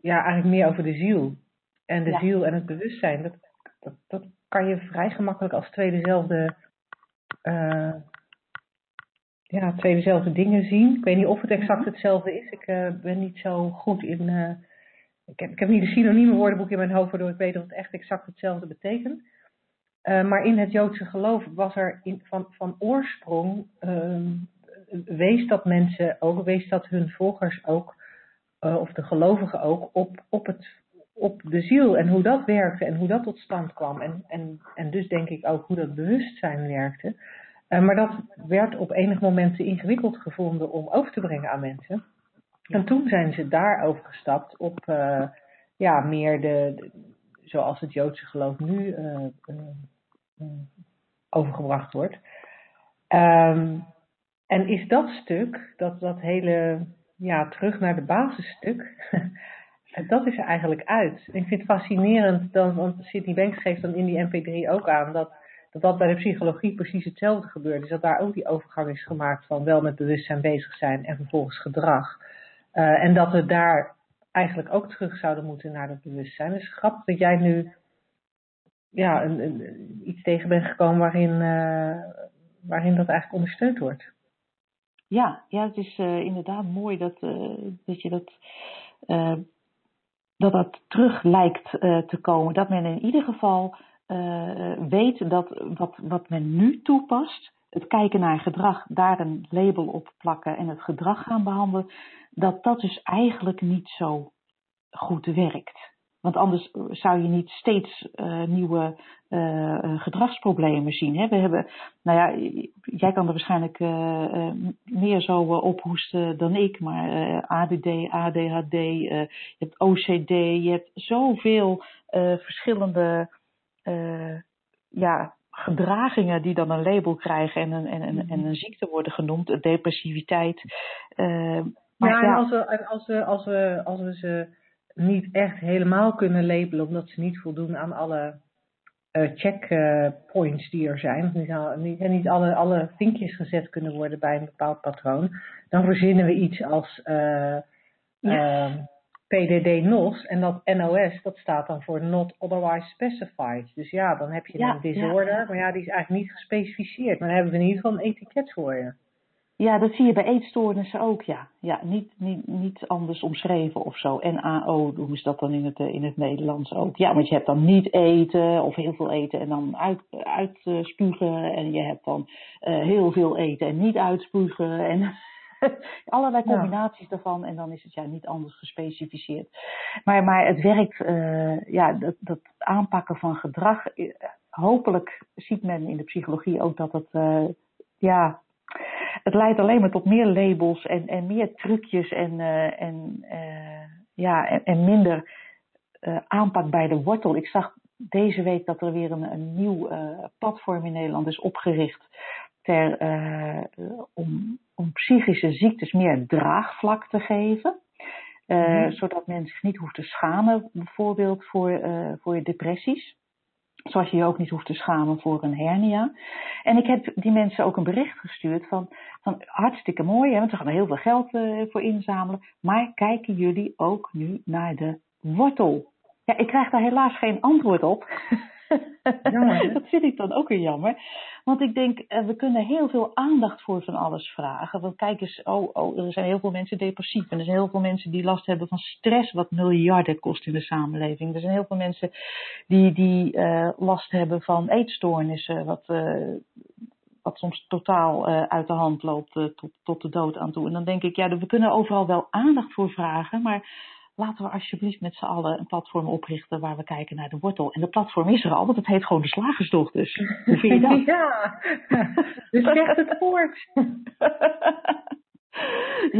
ja, eigenlijk meer over de ziel. En de ja. ziel en het bewustzijn, dat, dat, dat kan je vrij gemakkelijk als twee dezelfde, uh, ja, twee dezelfde dingen zien. Ik weet niet of het exact hetzelfde is. Ik uh, ben niet zo goed in. Uh, ik, heb, ik heb niet de synonieme woordenboek in mijn hoofd, waardoor ik weet dat het echt exact hetzelfde betekent. Maar in het Joodse geloof was er in, van, van oorsprong, uh, wees dat mensen ook, wees dat hun volgers ook of de gelovigen ook, op, op, het, op de ziel en hoe dat werkte en hoe dat tot stand kwam. En, en, en dus denk ik ook hoe dat bewustzijn werkte. Uh, maar dat werd op enig moment te ingewikkeld gevonden om over te brengen aan mensen. En toen zijn ze daar overgestapt op uh, ja, meer de, zoals het Joodse geloof nu overgebracht wordt. Um, en is dat stuk, dat, dat hele ja, terug naar de basisstuk. dat is er eigenlijk uit. Ik vind het fascinerend, dan, want Sidney Banks geeft dan in die MP3 ook aan dat, dat dat bij de psychologie precies hetzelfde gebeurt. Dus dat daar ook die overgang is gemaakt van wel met bewustzijn bezig zijn en vervolgens gedrag. Uh, en dat we daar eigenlijk ook terug zouden moeten naar dat bewustzijn. Dus grappig dat jij nu ja, een, iets tegen bent gekomen waarin, uh, waarin dat eigenlijk ondersteund wordt. Ja, ja het is uh, inderdaad mooi dat, uh, dat je dat, uh, dat dat terug lijkt te komen. Dat men in ieder geval weet dat wat, wat men nu toepast, het kijken naar gedrag, daar een label op plakken en het gedrag gaan behandelen, dat dat dus eigenlijk niet zo goed werkt. Want anders zou je niet steeds uh, nieuwe uh, gedragsproblemen zien. Hè? We hebben, nou ja, jij kan er waarschijnlijk uh, meer zo ophoesten dan ik, maar ADD, ADHD, je hebt OCD, je hebt zoveel verschillende ja, gedragingen die dan een label krijgen en een, en, en, en een ziekte worden genoemd, depressiviteit. maar ja, en als we, als we, als we, als we ze niet echt helemaal kunnen labelen, omdat ze niet voldoen aan alle uh, checkpoints die er zijn, niet, niet, niet alle, alle vinkjes gezet kunnen worden bij een bepaald patroon, dan verzinnen we iets als uh, ja. uh, PDD-NOS en dat NOS, dat staat dan voor Not Otherwise Specified. Dus ja, dan heb je ja, een disorder, ja. maar ja, die is eigenlijk niet gespecificeerd. Maar dan hebben we in ieder geval een etiket voor je. Ja, dat zie je bij eetstoornissen ook, ja. Ja, niet, niet, niet anders omschreven of zo. NAO doen ze dat dan in het, in het Nederlands ook. Ja, want je hebt dan niet eten of heel veel eten en dan uit, uitspugen. En je hebt dan uh, heel veel eten en niet uitspugen. En allerlei combinaties ja. daarvan. En dan is het ja niet anders gespecificeerd. Maar, maar het werkt, uh, ja, dat, dat aanpakken van gedrag. Hopelijk ziet men in de psychologie ook dat het, ja, het leidt alleen maar tot meer labels en, en meer trucjes en, uh, en, uh, ja, en, en minder uh, aanpak bij de wortel. Ik zag deze week dat er weer een, een nieuw platform in Nederland is opgericht ter, om, om psychische ziektes meer draagvlak te geven. Mm-hmm. Zodat men zich niet hoeft te schamen, bijvoorbeeld voor, voor depressies. Zoals je je ook niet hoeft te schamen voor een hernia. En ik heb die mensen ook een bericht gestuurd van, van hartstikke mooi, hè, want ze gaan er heel veel geld uh, voor inzamelen. Maar kijken jullie ook nu naar de wortel? Ja, ik krijg daar helaas geen antwoord op. Dat vind ik dan ook weer jammer. Want ik denk, uh, we kunnen heel veel aandacht voor van alles vragen. Want kijk eens, oh, oh, er zijn heel veel mensen depressief. En er zijn heel veel mensen die last hebben van stress, wat miljarden kost in de samenleving. Er zijn heel veel mensen die, die uh, last hebben van eetstoornissen, wat, uh, wat soms totaal uit de hand loopt tot, tot de dood aan toe. En dan denk ik, ja, we kunnen overal wel aandacht voor vragen, maar laten we alsjeblieft met z'n allen een platform oprichten waar we kijken naar de wortel. En de platform is er al, want het heet gewoon de Slagersdochters. Hoe vind je dat? Ja, dus zegt het voort.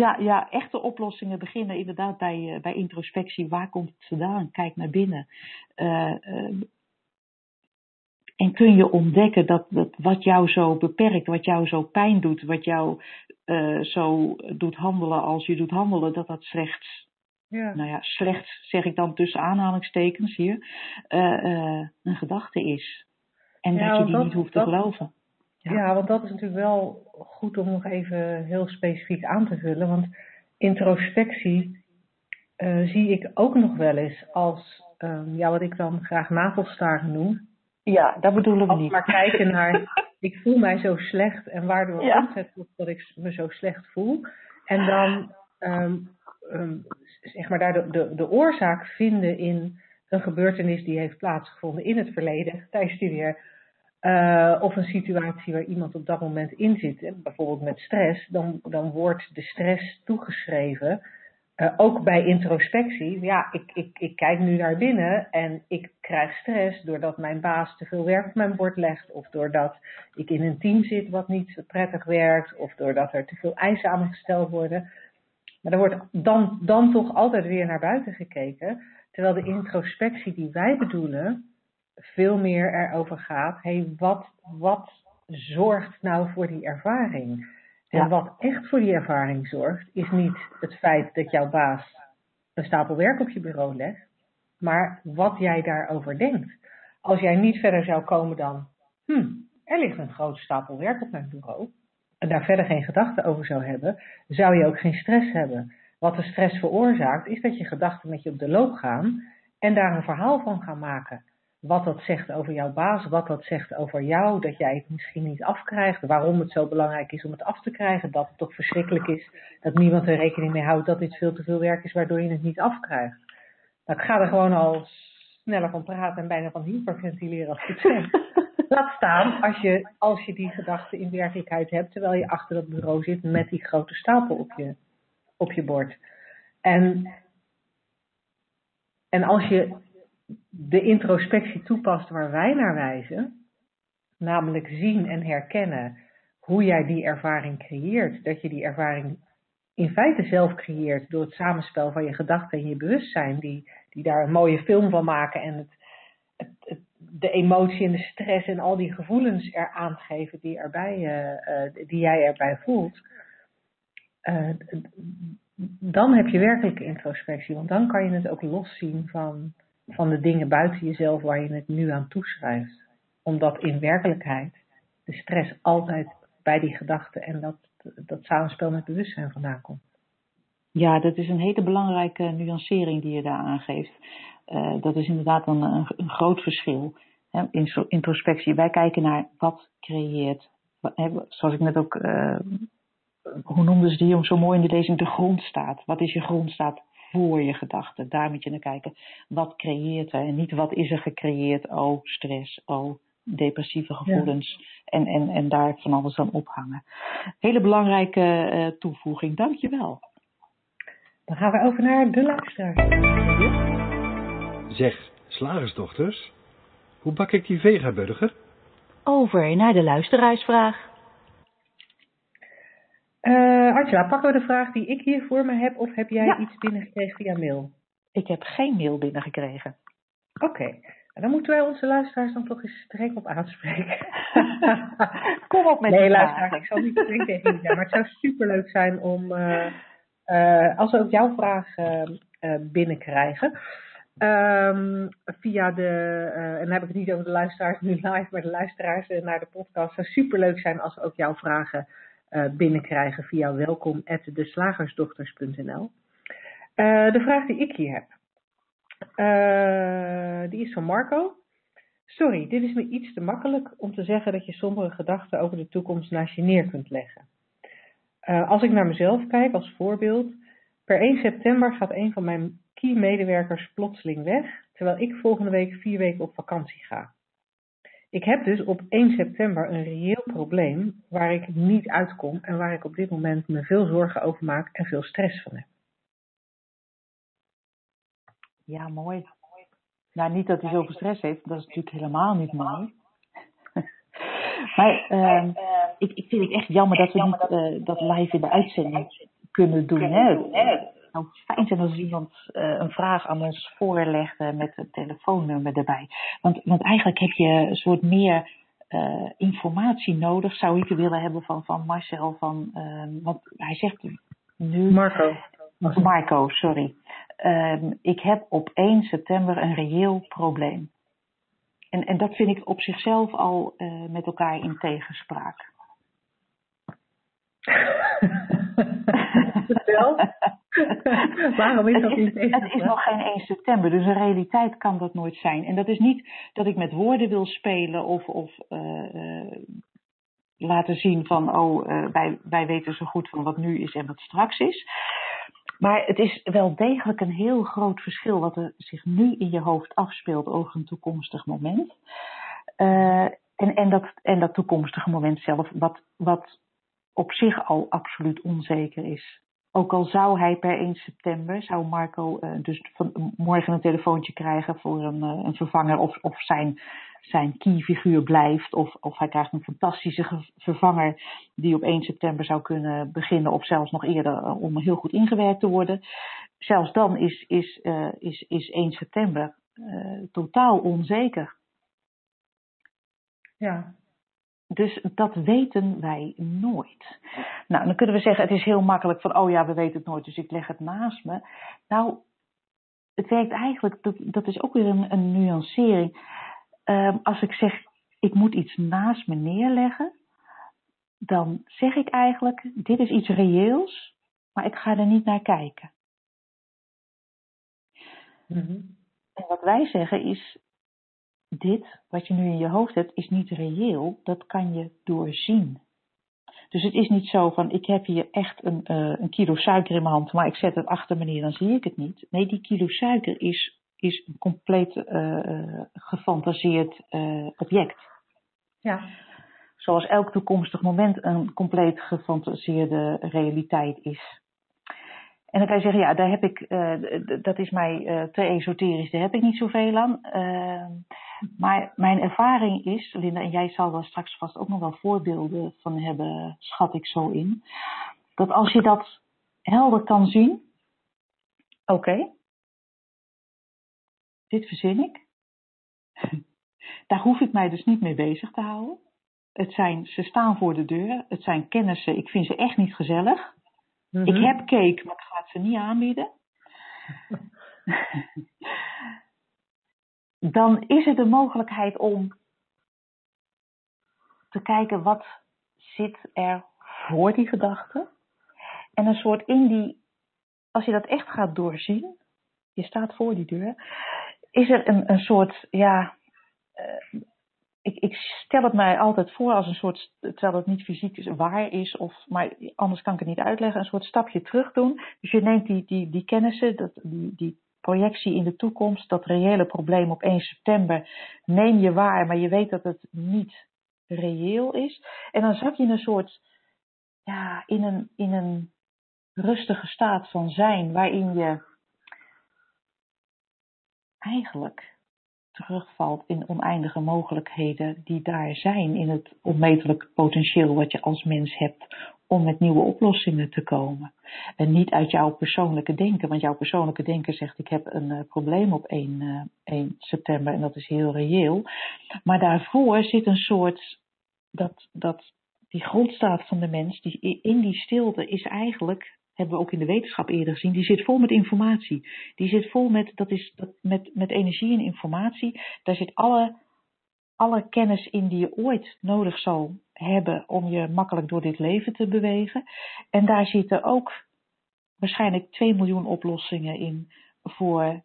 ja, ja, echte oplossingen beginnen inderdaad bij, uh, bij introspectie. Waar komt het vandaan? Kijk naar binnen. Uh, uh, en kun je ontdekken dat, dat wat jou zo beperkt, wat jou zo pijn doet, wat jou zo doet handelen als je doet handelen, dat dat slechts ja. nou ja, slecht zeg ik dan tussen aanhalingstekens hier, uh, uh, een gedachte is. En ja, dat je die dat, niet hoeft te geloven. Ja. ja. want dat is natuurlijk wel goed om nog even heel specifiek aan te vullen. Want introspectie uh, zie ik ook nog wel eens als, um, ja, wat ik dan graag navelstaren noem. Ja, dat bedoelen we als niet. Maar kijken naar, ik voel mij zo slecht en waardoor ja. omzet dat ik me zo slecht voel. En dan um, um, zeg maar daar de, de, oorzaak vinden in een gebeurtenis die heeft plaatsgevonden in het verleden tijdens die weer. Uh, of een situatie waar iemand op dat moment in zit, bijvoorbeeld met stress, dan, dan wordt de stress toegeschreven. Uh, ook bij introspectie. Ja, ik, ik, ik kijk nu naar binnen en ik krijg stress doordat mijn baas te veel werk op mijn bord legt. Of doordat ik in een team zit wat niet prettig werkt. Of doordat er te veel eisen aan me gesteld worden. Maar er wordt dan, dan toch altijd weer naar buiten gekeken. Terwijl de introspectie die wij bedoelen veel meer erover gaat. hey, wat, wat zorgt nou voor die ervaring? En ja. wat echt voor die ervaring zorgt, is niet het feit dat jouw baas een stapel werk op je bureau legt, maar wat jij daarover denkt. Als jij niet verder zou komen dan, hm, er ligt een grote stapel werk op mijn bureau, daar verder geen gedachten over zou hebben, zou je ook geen stress hebben. Wat de stress veroorzaakt, is dat je gedachten met je op de loop gaan en daar een verhaal van gaan maken. Wat dat zegt over jouw baas, wat dat zegt over jou, dat jij het misschien niet afkrijgt, waarom het zo belangrijk is om het af te krijgen, dat het toch verschrikkelijk is dat niemand er rekening mee houdt dat dit veel te veel werk is waardoor je het niet afkrijgt. Nou, ik ga er gewoon al sneller van praten en bijna van hyperventileren als ik het zeg. Laat staan als je, als je die gedachte in werkelijkheid hebt, terwijl je achter dat bureau zit met die grote stapel op je, op je bord. En, en als je de introspectie toepast waar wij naar wijzen, namelijk zien en herkennen hoe jij die ervaring creëert, dat je die ervaring in feite zelf creëert door het samenspel van je gedachten en je bewustzijn, die, die daar een mooie film van maken en het, het, de emotie en de stress en al die gevoelens eraan geven die, erbij, uh, uh, die jij erbij voelt, uh, dan heb je werkelijke introspectie. Want dan kan je het ook loszien van van de dingen buiten jezelf waar je het nu aan toeschrijft. Omdat in werkelijkheid de stress altijd bij die gedachten en dat, dat samenspel met bewustzijn vandaan komt. Ja, dat is een hele belangrijke nuancering die je daar aangeeft. Uh, dat is inderdaad een, een, een groot verschil. Hè, in introspectie, wij kijken naar wat creëert, hè, zoals ik net ook, uh, hoe noemden ze die zo mooi in de lezing, de grondstaat. Wat is je grondstaat voor je gedachten? Daar moet je naar kijken. Wat creëert er en niet wat is er gecreëerd? Oh, stress, oh, depressieve gevoelens. Ja. En, en, en daar van alles aan ophangen. Hele belangrijke uh, toevoeging, dankjewel. Dan gaan we over naar de luisteraar. Zeg, slagersdochters, hoe bak ik die vegaburger? Over naar de luisteraarsvraag. Uh, Angela, pakken we de vraag die ik hier voor me heb of heb jij ja. iets binnengekregen via mail? Ik heb geen mail binnengekregen. Oké, okay. dan moeten wij onze luisteraars dan toch eens streng op aanspreken. Kom op met Nee, luisteraars, ik zal niet streng tegen jullie zijn, maar het zou superleuk zijn om, uh, uh, als we ook jouw vraag binnenkrijgen, Um, via de, uh, en dan heb ik het niet over de luisteraars nu live, maar de luisteraars naar de podcast. Zou superleuk zijn als we ook jouw vragen binnenkrijgen via welkom@deslagersdochters.nl. de vraag die ik hier heb, die is van Marco. Sorry, dit is me iets te makkelijk om te zeggen dat je sommige gedachten over de toekomst naast je neer kunt leggen. Als ik naar mezelf kijk als voorbeeld, per 1 september gaat een van mijn medewerkers plotseling weg, terwijl ik volgende week vier weken op vakantie ga. Ik heb dus op 1 september een reëel probleem waar ik niet uitkom en waar ik op dit moment me veel zorgen over maak en veel stress van heb. Ja, mooi. Nou, niet dat hij zoveel stress heeft, dat is natuurlijk helemaal niet mooi. maar uh, ik, ik vind het echt jammer dat we niet uh, dat live in de uitzending kunnen doen. Hè? nou fijn zijn als iemand uh, een vraag aan ons voorlegt met een telefoonnummer erbij. Want, want eigenlijk heb je een soort meer uh, informatie nodig, zou ik willen hebben van, van Marcel. Van, uh, want hij zegt nu. Marco. Marco, sorry. ik heb op 1 september een reëel probleem. En, en dat vind ik op zichzelf al met elkaar in tegenspraak. Waarom is dat niet Het is nog geen 1 september, dus in realiteit kan dat nooit zijn. En dat is niet dat ik met woorden wil spelen of, of uh, uh, laten zien van, oh, uh, wij, wij weten zo goed van wat nu is en wat straks is. Maar het is wel degelijk een heel groot verschil wat er zich nu in je hoofd afspeelt over een toekomstig moment. en, en, dat, en dat toekomstige moment zelf, wat, wat op zich al absoluut onzeker is. Ook al zou hij per 1 september, zou Marco uh, dus van, morgen een telefoontje krijgen voor een, uh, een vervanger of, of zijn, zijn keyfiguur blijft. Of, of hij krijgt een fantastische vervanger die op 1 september zou kunnen beginnen of zelfs nog eerder uh, om heel goed ingewerkt te worden. Zelfs dan is, is, is, is 1 september totaal onzeker. Ja, dus dat weten wij nooit. Nou, dan kunnen we zeggen, het is heel makkelijk van, oh ja, we weten het nooit, dus ik leg het naast me. Nou, het werkt eigenlijk, dat, dat is ook weer een, een nuancering. Um, als ik zeg, ik moet iets naast me neerleggen, dan zeg ik eigenlijk, dit is iets reëels, maar ik ga er niet naar kijken. Mm-hmm. En wat wij zeggen is, dit wat je nu in je hoofd hebt is niet reëel, dat kan je doorzien. Dus het is niet zo van ik heb hier echt een, uh, een kilo suiker in mijn hand, maar ik zet het achter me neer, dan zie ik het niet. Nee, die kilo suiker is, is een compleet uh, gefantaseerd uh, object. Ja. Zoals elk toekomstig moment een compleet gefantaseerde realiteit is. En dan kan je zeggen, ja, daar heb ik, uh, dat is mij uh, te esoterisch, daar heb ik niet zoveel aan. Uh, maar mijn ervaring is, Linda, en jij zal daar straks vast ook nog wel voorbeelden van hebben, schat ik zo in. Dat als je dat helder kan zien, oké, dit verzin ik. Daar hoef ik mij dus niet mee bezig te houden. Het zijn, ze staan voor de deur, het zijn kennissen, ik vind ze echt niet gezellig. Ik heb cake, maar ik ga het ze niet aanbieden. dan is er de mogelijkheid om te kijken wat zit er voor die gedachte. En een soort in die, als je dat echt gaat doorzien, je staat voor die deur, is er een, een soort, ja, uh, ik, ik stel het mij altijd voor als een soort, terwijl het niet fysiek waar is, of, maar anders kan ik het niet uitleggen, een soort stapje terug doen. Dus je neemt die, die, die kennissen, dat, die, die projectie in de toekomst, dat reële probleem op 1 september, neem je waar, maar je weet dat het niet reëel is. En dan zak je in een soort, ja, in een, in een rustige staat van zijn, waarin je eigenlijk terugvalt in oneindige mogelijkheden die daar zijn in het onmetelijk potentieel wat je als mens hebt om met nieuwe oplossingen te komen. En niet uit jouw persoonlijke denken, want jouw persoonlijke denken zegt ik heb een uh, probleem op 1, uh, 1 september en dat is heel reëel. Maar daarvoor zit een soort, dat, dat, die grondstaat van de mens, die, in die stilte is eigenlijk hebben we ook in de wetenschap eerder gezien, die zit vol met informatie. Die zit vol met, dat is, met, met energie en informatie. Daar zit alle, alle kennis in die je ooit nodig zal hebben om je makkelijk door dit leven te bewegen. En daar zitten ook waarschijnlijk 2 miljoen oplossingen in voor,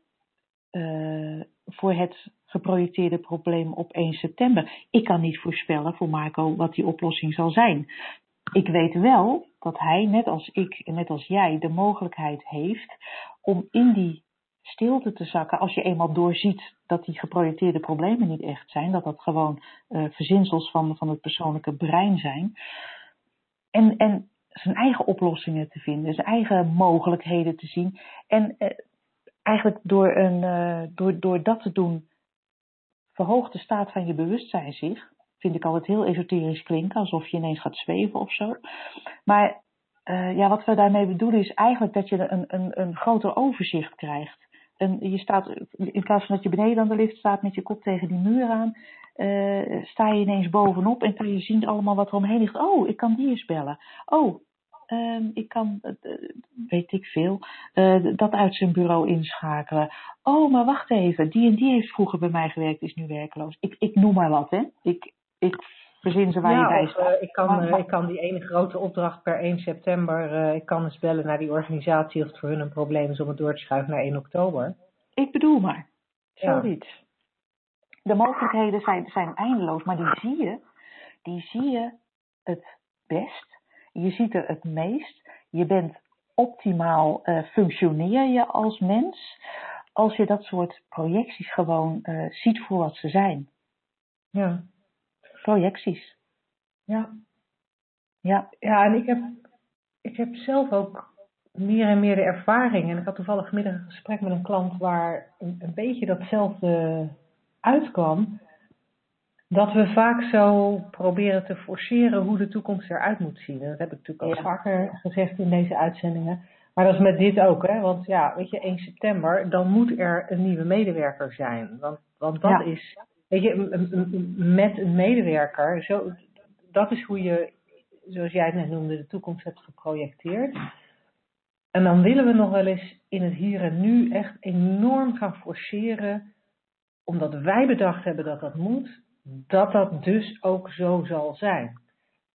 uh, voor het geprojecteerde probleem op 1 september. Ik kan niet voorspellen voor Marco wat die oplossing zal zijn. Ik weet wel dat hij, net als ik en net als jij, de mogelijkheid heeft om in die stilte te zakken als je eenmaal doorziet dat die geprojecteerde problemen niet echt zijn, dat dat gewoon uh, verzinsels van, van het persoonlijke brein zijn. En, en zijn eigen oplossingen te vinden, zijn eigen mogelijkheden te zien. En uh, eigenlijk door, een, uh, door, door dat te doen, verhoogt de staat van je bewustzijn zich vind ik altijd heel esoterisch klinken, alsof je ineens gaat zweven of zo. Maar uh, ja, wat we daarmee bedoelen is eigenlijk dat je een, een, een groter overzicht krijgt. En je staat, in plaats van dat je beneden aan de lift staat met je kop tegen die muur aan, uh, sta je ineens bovenop en kan je zien allemaal wat er omheen ligt. Oh, ik kan die eens bellen. Oh, uh, ik kan, uh, weet ik veel, dat uit zijn bureau inschakelen. Oh, maar wacht even, die en die heeft vroeger bij mij gewerkt, is nu werkloos. Ik, ik noem maar wat, hè. Ik, ik verzin ze waar ja, je bij staat. Uh, ik, kan, uh, ik kan die ene grote opdracht per 1 september, uh, ik kan eens bellen naar die organisatie of het voor hun een probleem is om het door te schuiven naar 1 oktober. Ik bedoel maar, zoiets. Ja. De mogelijkheden zijn, zijn eindeloos, maar die zie je, die zie je het best. Je ziet er het meest. Je bent optimaal, functioneer je als mens, als je dat soort projecties gewoon ziet voor wat ze zijn. Ja projecties. Ja. Ja. Ja, en ik heb, ik heb zelf ook meer en meer de ervaring. En ik had toevallig vanmiddag een gesprek met een klant waar een, een beetje datzelfde uitkwam. Dat we vaak zo proberen te forceren hoe de toekomst eruit moet zien. En dat heb ik natuurlijk Ja. vaker gezegd in deze uitzendingen. Maar dat is met dit ook, hè? Want ja, weet je, 1 september, dan moet er een nieuwe medewerker zijn. Want, want dat Ja. is, weet je, met een medewerker, zo, dat is hoe je, zoals jij het net noemde, de toekomst hebt geprojecteerd. En dan willen we nog wel eens in het hier en nu echt enorm gaan forceren, omdat wij bedacht hebben dat dat moet, dat dat dus ook zo zal zijn.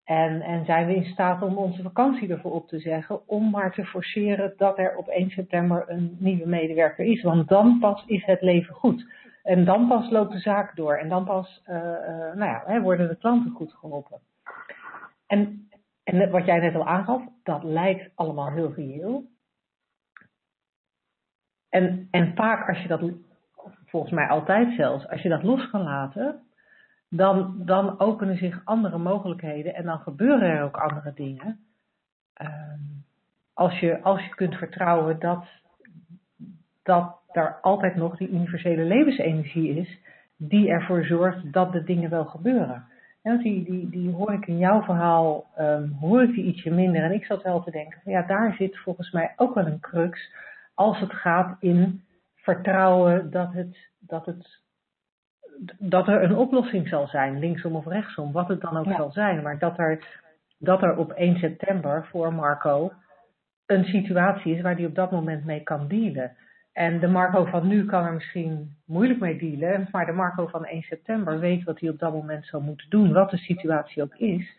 En, en zijn we in staat om onze vakantie ervoor op te zeggen, om maar te forceren dat er op 1 september een nieuwe medewerker is. Want dan pas is het leven goed. En dan pas loopt de zaak door. En dan pas uh, uh, nou ja, hè, worden de klanten goed geholpen. En, en wat jij net al aangaf, dat lijkt allemaal heel reëel. En, en vaak als je dat, volgens mij altijd zelfs, als je dat los kan laten, dan, dan openen zich andere mogelijkheden en dan gebeuren er ook andere dingen. Um, als, je, als je kunt vertrouwen dat, dat er altijd nog die universele levensenergie is, die ervoor zorgt dat de dingen wel gebeuren. En die, die, die hoor ik in jouw verhaal, um, hoor ik die ietsje minder. En ik zat wel te denken, van, ja, daar zit volgens mij ook wel een crux als het gaat in vertrouwen dat het, dat het dat er een oplossing zal zijn, linksom of rechtsom, wat het dan ook Ja. zal zijn. Maar dat er, dat er op 1 september voor Marco een situatie is waar hij op dat moment mee kan dealen. En de Marco van nu kan er misschien moeilijk mee dealen, maar de Marco van 1 september weet wat hij op dat moment zou moeten doen, wat de situatie ook is.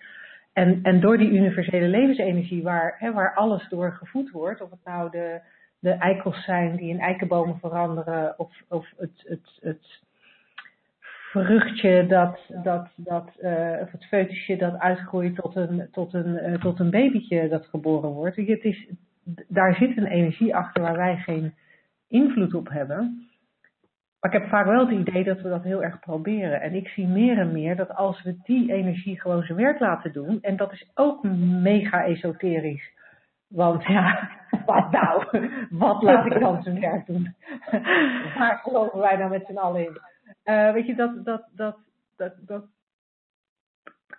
En, en door die universele levensenergie, waar, hè, waar alles door gevoed wordt, of het nou de, de eikels zijn die in eikenbomen veranderen, of, of het, het, het vruchtje dat, dat, dat uh, of het foetusje dat uitgroeit tot een, tot een, uh, tot een babytje dat geboren wordt. Het is, daar zit een energie achter waar wij geen invloed op hebben. Maar ik heb vaak wel het idee dat we dat heel erg proberen. En ik zie meer en meer dat als we die energie gewoon zijn werk laten doen, en dat is ook mega esoterisch. Want ja, wat nou? Wat laat ik dan zijn werk doen? Waar geloven wij nou met z'n allen in? Uh, weet je, dat, dat, dat, dat, dat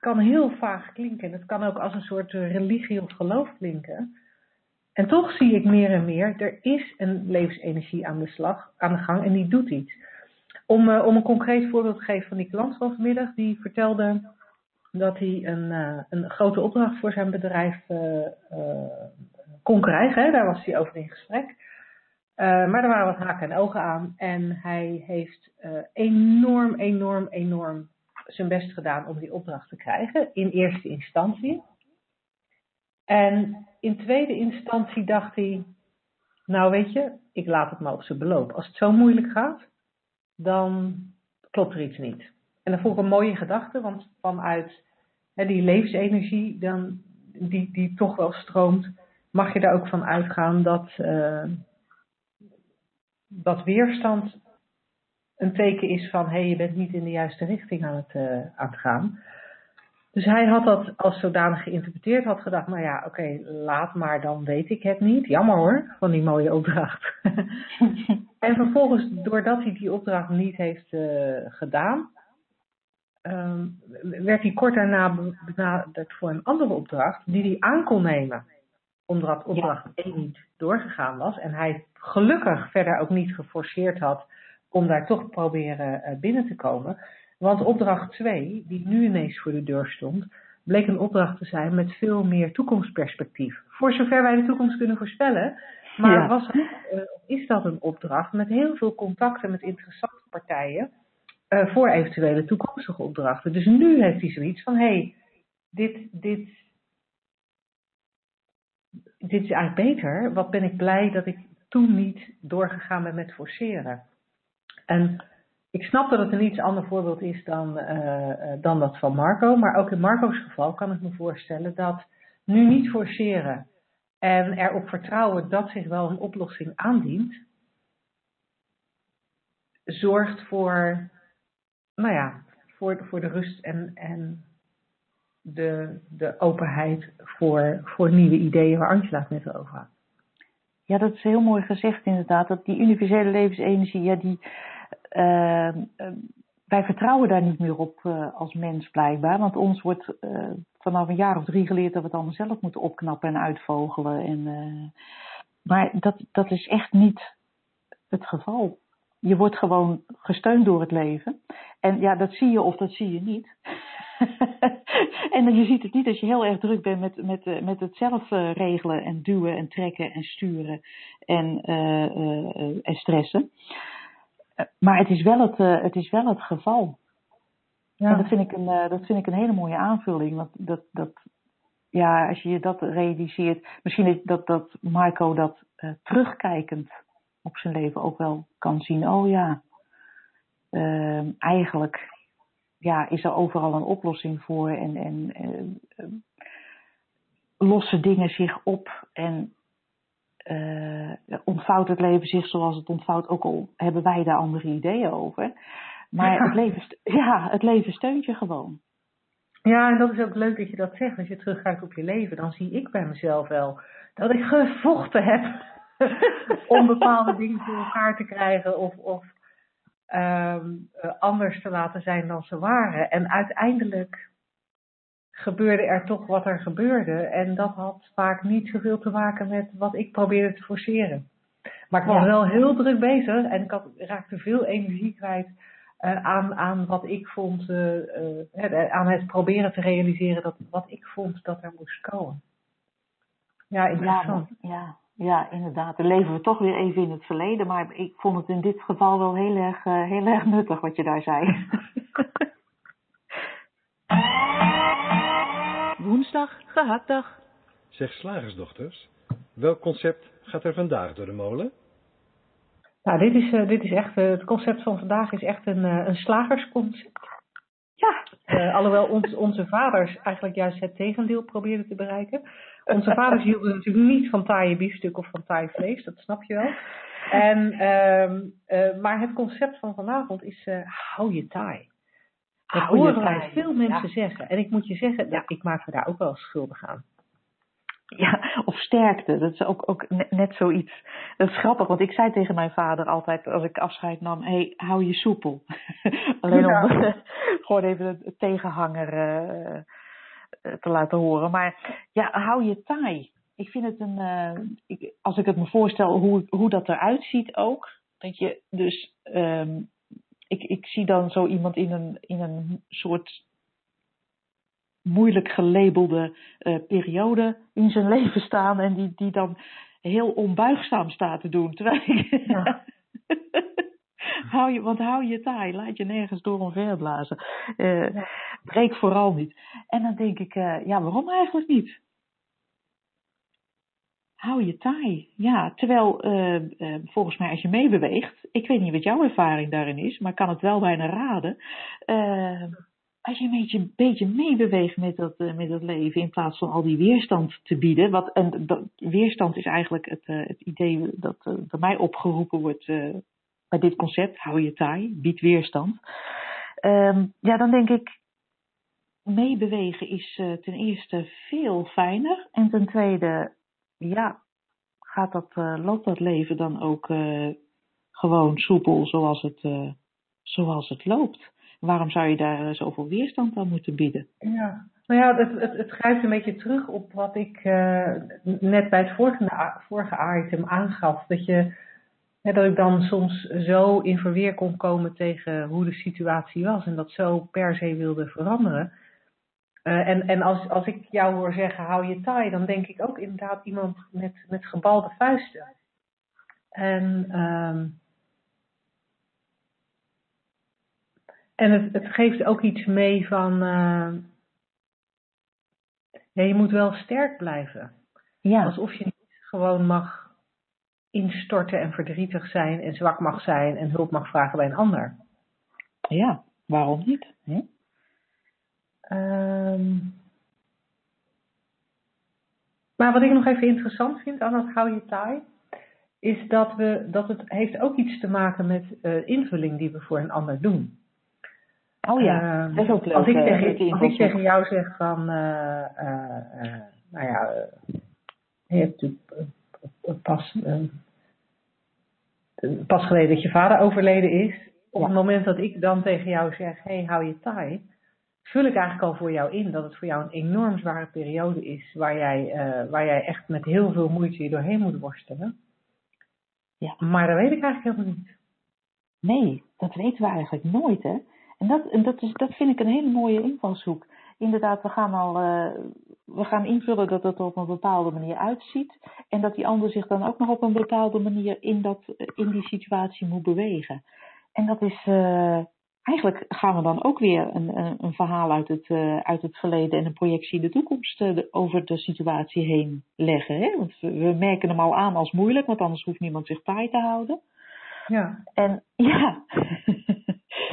kan heel vaag klinken. Het kan ook als een soort religie of geloof klinken. En toch zie ik meer en meer, er is een levensenergie aan de slag, aan de gang en die doet iets. Om, uh, om een concreet voorbeeld te geven van die klant van vanmiddag, die vertelde dat hij een, uh, een grote opdracht voor zijn bedrijf uh, kon krijgen. Hè? Daar was hij over in gesprek. maar er waren wat haken en ogen aan en hij heeft enorm, enorm, enorm zijn best gedaan om die opdracht te krijgen in eerste instantie. En in tweede instantie dacht hij, nou weet je, ik laat het maar op zijn beloop. Als het zo moeilijk gaat, dan klopt er iets niet. En dat vond ik een mooie gedachte, want vanuit hè, die levensenergie, dan, die, die toch wel stroomt, mag je daar ook van uitgaan dat, uh, dat weerstand een teken is van, hé, hey, je bent niet in de juiste richting aan het, uh, aan het gaan. Dus hij had dat als zodanig geïnterpreteerd, had gedacht, nou ja, oké, okay, laat maar, dan weet ik het niet. Jammer hoor, van die mooie opdracht. en vervolgens, doordat hij die opdracht niet heeft uh, gedaan, um, werd hij kort daarna benaderd voor een andere opdracht die hij aan kon nemen. Omdat opdracht ja. 1 niet doorgegaan was en hij gelukkig verder ook niet geforceerd had om daar toch proberen uh, binnen te komen. Want opdracht 2, die nu ineens voor de deur stond, bleek een opdracht te zijn met veel meer toekomstperspectief. Voor zover wij de toekomst kunnen voorspellen. Maar ja. was, uh, is dat een opdracht met heel veel contacten met interessante partijen uh, voor eventuele toekomstige opdrachten. Dus nu heeft hij zoiets van, hé, hey, dit, dit, dit is eigenlijk beter. Wat ben ik blij dat ik toen niet doorgegaan ben met forceren. En ik snap dat het een iets ander voorbeeld is dan, uh, dan dat van Marco. Maar ook in Marco's geval kan ik me voorstellen dat nu niet forceren en erop vertrouwen dat zich wel een oplossing aandient, zorgt voor, nou ja, voor, voor de rust en, en de, de openheid voor, voor nieuwe ideeën waar Angela het net over had. Ja, dat is heel mooi gezegd inderdaad. Dat die universele levensenergie, ja, die, wij vertrouwen daar niet meer op uh, als mens blijkbaar. Want ons wordt uh, vanaf een jaar of drie geleerd dat we het allemaal zelf moeten opknappen en uitvogelen. En, maar dat, dat is echt niet het geval. Je wordt gewoon gesteund door het leven. En ja, dat zie je of dat zie je niet. en je ziet het niet als je heel erg druk bent met, met, met het zelf regelen en duwen en trekken en sturen en, en stressen. Maar het is wel het, uh, het, is wel het geval. Ja. En dat vind, ik een, uh, dat vind ik een hele mooie aanvulling. Want dat, dat, ja, als je je dat realiseert, misschien dat, dat Marco dat uh, terugkijkend op zijn leven ook wel kan zien. Oh ja, ehm, eigenlijk ja, is er overal een oplossing voor en, en lossen dingen zich op en uh, ontvouwt het leven zich zoals het ontvouwt, ook al hebben wij daar andere ideeën over. Maar ja. het, leven, ja, het leven steunt je gewoon. Ja, en dat is ook leuk dat je dat zegt. Als je terugkijkt op je leven, dan zie ik bij mezelf wel dat ik gevochten heb om bepaalde dingen voor elkaar te krijgen of, of um, anders te laten zijn dan ze waren. En uiteindelijk gebeurde er toch wat er gebeurde. En dat had vaak niet zoveel te maken met wat ik probeerde te forceren. Maar ik was ja. wel heel druk bezig en ik had, raakte veel energie kwijt uh, aan, aan wat ik vond, uh, uh, aan het proberen te realiseren dat wat ik vond dat er moest komen. Ja, interessant. Ja, ja. ja, inderdaad. Dan leven we toch weer even in het verleden. Maar ik vond het in dit geval wel heel erg, heel erg nuttig wat je daar zei. Woensdag, gehaktdag. Zeg slagersdochters, welk concept gaat er vandaag door de molen? Nou, dit is, uh, dit is echt, uh, het concept van vandaag is echt een, uh, een slagersconcept. Ja. alhoewel ons, onze vaders eigenlijk juist het tegendeel probeerden te bereiken. Onze vaders hielden natuurlijk niet van taaie biefstuk of van taai vlees, dat snap je wel. En, ehm, maar het concept van vanavond is hou je taai. Dat horen wij veel mensen ja. zeggen. En ik moet je zeggen, ik maak me daar ook wel schuldig aan. Ja, of sterkte. Dat is ook, ook net, net zoiets. Dat is grappig, want ik zei tegen mijn vader altijd als ik afscheid nam: hé, hey, hou je soepel. Alleen ja. om gewoon even het tegenhanger uh, te laten horen. Maar ja, hou je taai. Ik vind het een. Uh, ik, als ik het me voorstel hoe, hoe dat eruit ziet ook. Dat je dus. Um, ik, ik zie dan zo iemand in een, in een soort moeilijk gelabelde uh, periode in zijn leven staan en die, die dan heel onbuigzaam staat te doen. Terwijl ik. Ja. hou je, want hou je taai, laat je nergens door omverblazen. Uh, ja. Breek vooral niet. En dan denk ik, uh, ja, waarom eigenlijk niet? Hou je taai. Ja, terwijl volgens mij als je meebeweegt, ik weet niet wat jouw ervaring daarin is, maar ik kan het wel bijna raden als je een beetje, beetje meebeweegt met dat, met dat leven, in plaats van al die weerstand te bieden. Wat, en weerstand is eigenlijk het, het idee dat bij mij opgeroepen wordt bij dit concept. Hou je taai, bied weerstand. Um, ja, dan denk ik, meebewegen is ten eerste veel fijner. En ten tweede, ja, gaat dat, loopt dat leven dan ook gewoon soepel zoals het, zoals het loopt waarom zou je daar eh, zoveel weerstand aan moeten bieden? Ja, nou ja, het, het, het grijpt een beetje terug op wat ik net bij het vorige, vorige item aangaf. Dat, je, ja, dat ik dan soms zo in verweer kon komen tegen hoe de situatie was en dat zo per se wilde veranderen. Uh, en en als, als ik jou hoor zeggen, hou je taai, dan denk ik ook inderdaad iemand met, met gebalde vuisten. En um, En het, het geeft ook iets mee van. Uh, ja, je moet wel sterk blijven. Ja. Alsof je niet gewoon mag instorten en verdrietig zijn en zwak mag zijn en hulp mag vragen bij een ander. Ja, waarom niet? Hm? Um, maar wat ik nog even interessant vind aan dat hou je taai, is dat, we, dat het heeft ook iets te maken met uh, invulling die we voor een ander doen. Oh ja, uh, dat is ook leuk. Als ik, tegen, als ik tegen jou zeg van, uh, nou ja, je hebt natuurlijk pas, pas geleden dat je vader overleden is. Op ja. het moment dat ik dan tegen jou zeg, hé, hey, hou je taai, vul ik eigenlijk al voor jou in dat het voor jou een enorm zware periode is, waar jij, waar jij echt met heel veel moeite je doorheen moet worstelen. Ja. Maar dat weet ik eigenlijk helemaal niet. Nee, dat weten we eigenlijk nooit, hè? En dat, en dat, is, dat vind ik een hele mooie invalshoek. Inderdaad, we gaan al uh, we gaan invullen dat het er op een bepaalde manier uitziet. En dat die ander zich dan ook nog op een bepaalde manier in, dat, in die situatie moet bewegen. En dat is. Uh, eigenlijk gaan we dan ook weer een, een, een verhaal uit het, uh, uit het verleden en een projectie in de toekomst uh, over de situatie heen leggen. Hè? Want we, we, merken hem al aan als moeilijk, want anders hoeft niemand zich taai te houden. Ja. En ja.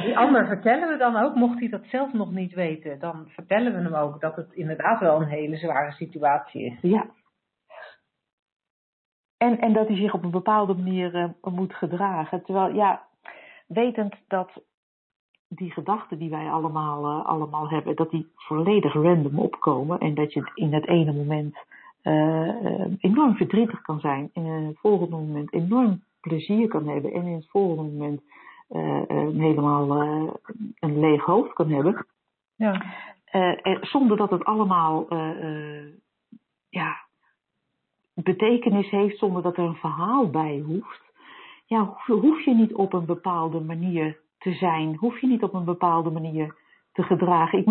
Die ander vertellen we dan ook, mocht hij dat zelf nog niet weten, dan vertellen we hem ook dat het inderdaad wel een hele zware situatie is. Ja. En, en dat hij zich op een bepaalde manier uh, moet gedragen. Terwijl, ja, wetend dat die gedachten die wij allemaal, uh, allemaal hebben, dat die volledig random opkomen. En dat je in het ene moment uh, enorm verdrietig kan zijn. En in het volgende moment enorm plezier kan hebben. En in het volgende moment helemaal een leeg hoofd kan hebben. Ja. zonder dat het allemaal ja, betekenis heeft, zonder dat er een verhaal bij hoeft. Ja, hoef je niet op een bepaalde manier te zijn. Hoef je niet op een bepaalde manier te gedragen. Ik,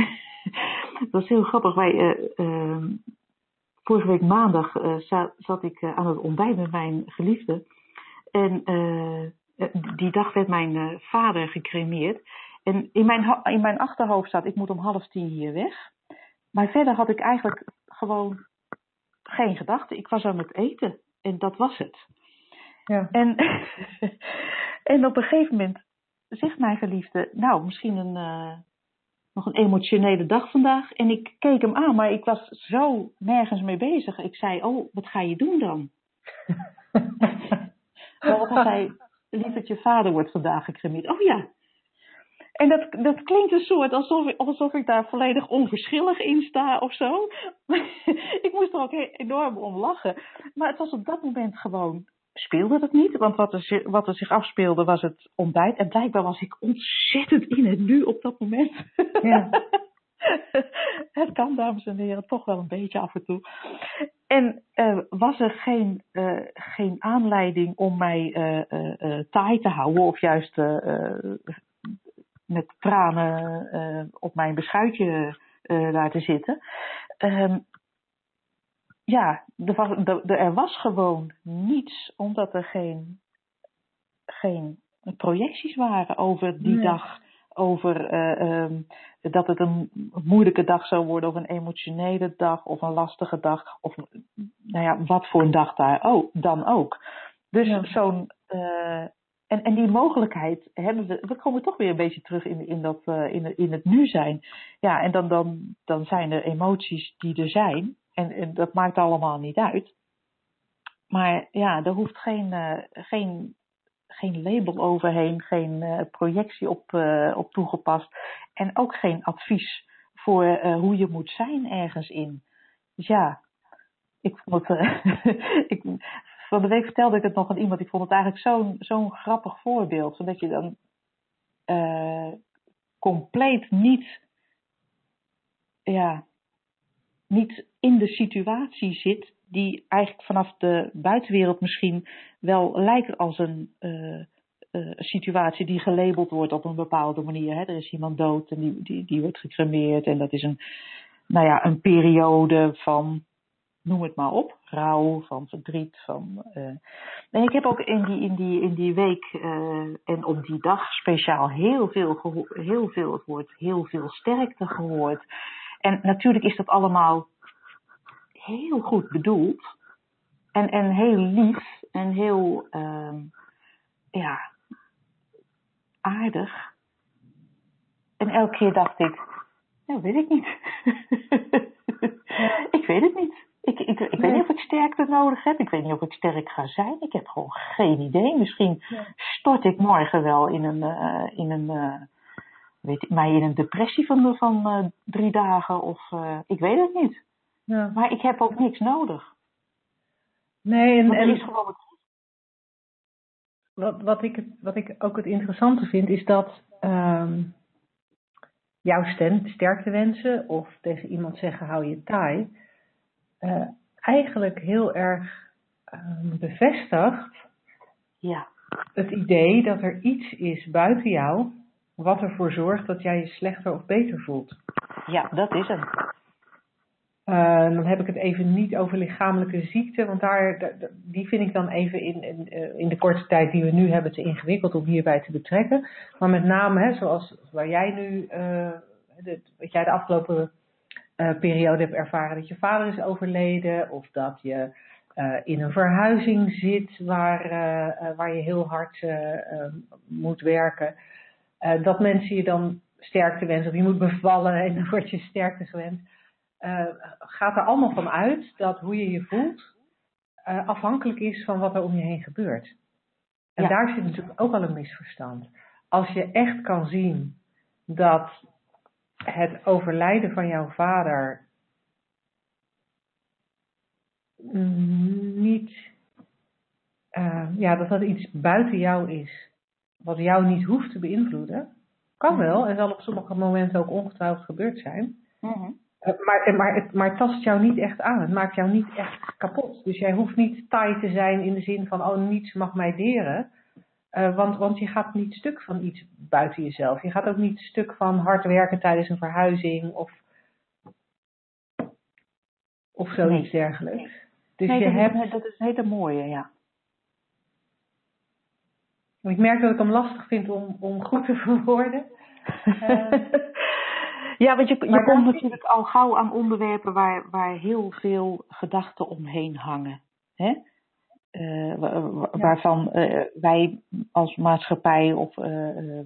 dat is heel grappig. Wij, ehm, vorige week maandag zat, zat, ik aan het ontbijt met mijn geliefde. En die dag werd mijn vader gecremeerd. En in mijn, in mijn achterhoofd staat, ik moet om half tien hier weg. Maar verder had ik eigenlijk gewoon geen gedachten. Ik was aan het eten en dat was het. Ja. En, en op een gegeven moment zegt mijn geliefde, nou, misschien een, uh, nog een emotionele dag vandaag. En ik keek hem aan, maar ik was zo nergens mee bezig. Ik zei, oh, wat ga je doen dan? Want hij zei, lief dat je vader wordt vandaag gecremeerd. Oh ja, en dat, dat klinkt een soort alsof, alsof ik daar volledig onverschillig in sta of zo. ik moest er ook enorm om lachen. Maar het was op dat moment gewoon, speelde het niet. Want wat er, wat er zich afspeelde was het ontbijt. En blijkbaar was ik ontzettend in het nu op dat moment. Ja. het kan, dames en heren, toch wel een beetje af en toe. En uh, was er geen, uh, geen aanleiding om mij uh, taai te houden of juist met tranen op mijn beschuitje daar te zitten. Um, ja, er was, er, er was gewoon niets, omdat er geen, geen projecties waren over die dag. Over uh, um, dat het een moeilijke dag zou worden, of een emotionele dag, of een lastige dag, of nou ja, wat voor een dag daar ook, dan ook. Dus ja. zo'n en, en die mogelijkheid hebben we, we komen toch weer een beetje terug in, in, dat, uh, in, in het nu zijn. Ja, en dan, dan, dan zijn er emoties die er zijn. En, en dat maakt allemaal niet uit. Maar ja, er hoeft geen, uh, geen, geen label overheen, geen uh, projectie op, op toegepast. En ook geen advies voor hoe je moet zijn ergens in. Dus ja, ik vond het. ik, van de week vertelde ik het nog aan iemand. Ik vond het eigenlijk zo'n zo'n grappig voorbeeld. Zodat je dan compleet niet, ja, niet in de situatie zit. Die eigenlijk vanaf de buitenwereld misschien wel lijkt als een uh, uh, situatie die gelabeld wordt op een bepaalde manier. Hè. Er is iemand dood en die, die, die wordt gecremeerd. En dat is een, nou ja, een periode van noem het maar op, rouw, van verdriet. Van, uh... En ik heb ook in die, in die, in die week en op die dag speciaal heel veel, heel veel het woord, heel veel sterkte gehoord. En natuurlijk is dat allemaal heel goed bedoeld en, en heel lief en heel uh, ja, aardig. En elke keer dacht ik, ja, weet ik niet. ik weet het niet. Ik, ik, ik weet niet of ik sterkte nodig heb. Ik weet niet of ik sterk ga zijn. Ik heb gewoon geen idee. Misschien stort ik morgen wel in een, uh, in een uh, weet ik, mij in een depressie van, van uh, drie dagen. Of ik weet het niet. Ja. Maar ik heb ook niks nodig. Nee, en, en is gewoon... wat, wat, ik, wat ik ook het interessante vind, is dat um, jouw stem sterkte wensen of tegen iemand zeggen hou je taai uh, eigenlijk heel erg uh, bevestigt ja. het idee dat er iets is buiten jou wat ervoor zorgt dat jij je slechter of beter voelt. Ja, dat is het. Uh, dan heb ik het even niet over lichamelijke ziekte, want daar, die vind ik dan even in, in, eh, in, de korte tijd die we nu hebben te ingewikkeld om hierbij te betrekken. Maar met name, hè, zoals waar jij nu, uh, de, wat jij de afgelopen uh, periode hebt ervaren dat je vader is overleden of dat je in een verhuizing zit waar, waar je heel hard moet werken. Dat mensen je dan sterkte wensen of je moet bevallen en dan word je sterkte gewenst. gaat er allemaal van uit dat hoe je je voelt afhankelijk is van wat er om je heen gebeurt. En daar zit natuurlijk ook al een misverstand. Als je echt kan zien dat het overlijden van jouw vader niet, uh, ja, dat dat iets buiten jou is, wat jou niet hoeft te beïnvloeden. Kan wel en zal op sommige momenten ook ongetwijfeld gebeurd zijn. Mm-hmm. Uh, maar, maar, het, maar tast jou niet echt aan. Het maakt jou niet echt kapot. Dus jij hoeft niet taai te zijn in de zin van, oh, niets mag mij deren. Uh, want, want je gaat niet stuk van iets buiten jezelf. Je gaat ook niet stuk van hard werken tijdens een verhuizing of, of zoiets dergelijks. Dus nee, je dat, hebt, is, dat is een hele mooie, ja. Ik merk dat ik hem lastig vind om, om goed te verwoorden. Eh, ja, want je, je komt natuurlijk al gauw aan onderwerpen waar, waar heel veel gedachten omheen hangen. Hè? Eh. Waarvan eh, wij als maatschappij of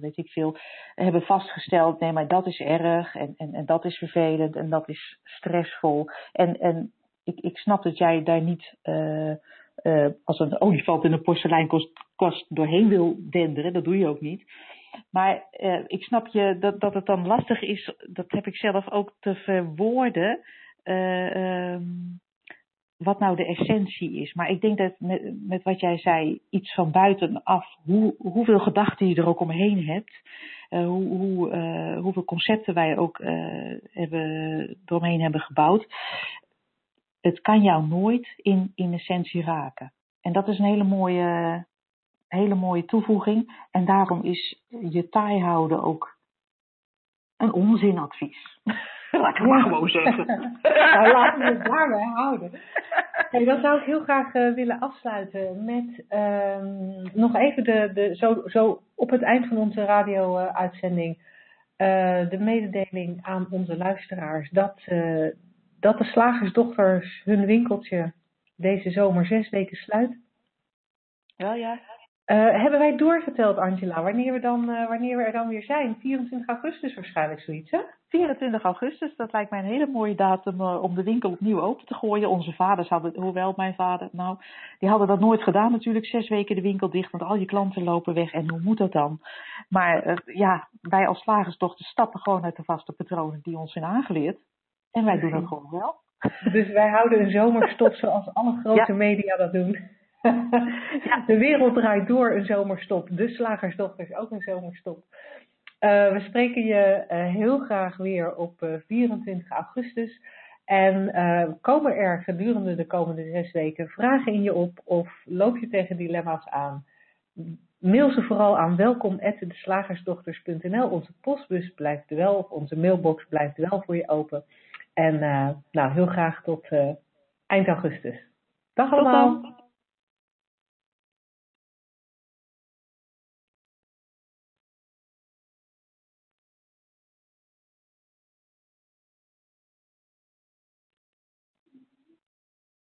weet ik veel hebben vastgesteld, nee maar dat is erg en, en, en dat is vervelend en dat is stressvol. En, en ik, ik snap dat jij daar niet eh, als een olifant in een porseleinkast doorheen wil denderen, dat doe je ook niet. Maar eh, ik snap je dat, dat het dan lastig is, dat heb ik zelf ook te verwoorden, eh, ehm, wat nou de essentie is. Maar ik denk dat met, met wat jij zei, iets van buitenaf, hoe, hoeveel gedachten je er ook omheen hebt, hoe, hoe, hoeveel concepten wij ook eh, hebben, eromheen hebben gebouwd, het kan jou nooit in, in essentie raken. En dat is een hele mooie, hele mooie toevoeging. En daarom is je taai houden ook een onzinadvies. Laat ik het maar gewoon zeggen. nou, laten we het daarbij houden. Hey, dan zou ik heel graag eh, willen afsluiten met ehm, nog even de, de, zo, zo op het eind van onze radio-uitzending eh, de mededeling aan onze luisteraars dat, eh, dat de slagersdochters hun winkeltje deze zomer zes weken sluit. Wel ja. Eh, hebben wij doorgeteld, Angela, wanneer we, dan, eh, wanneer we er dan weer zijn? 24 augustus waarschijnlijk zoiets, hè? 24 augustus, dat lijkt mij een hele mooie datum eh, om de winkel opnieuw open te gooien. Onze vaders hadden, hoewel mijn vader, nou, die hadden dat nooit gedaan natuurlijk. Zes weken de winkel dicht, want al je klanten lopen weg. En hoe moet dat dan? Maar ja, wij als slagersdochters stappen gewoon uit de vaste patronen die ons zijn aangeleerd. En wij doen dat gewoon wel. Dus wij houden een zomerstop zoals alle grote Ja. media dat doen. De wereld draait door een zomerstop. De slagersdochters ook een zomerstop. Eh, we spreken je eh, heel graag weer op eh, 24 augustus. En eh, komen er gedurende de komende zes weken vragen in je op of loop je tegen dilemma's aan? Mail ze vooral aan welkom@deslagersdochters.nl. Onze postbus blijft wel, of onze mailbox blijft wel voor je open. En eh, nou, heel graag tot eh, eind augustus. Dag Tot allemaal.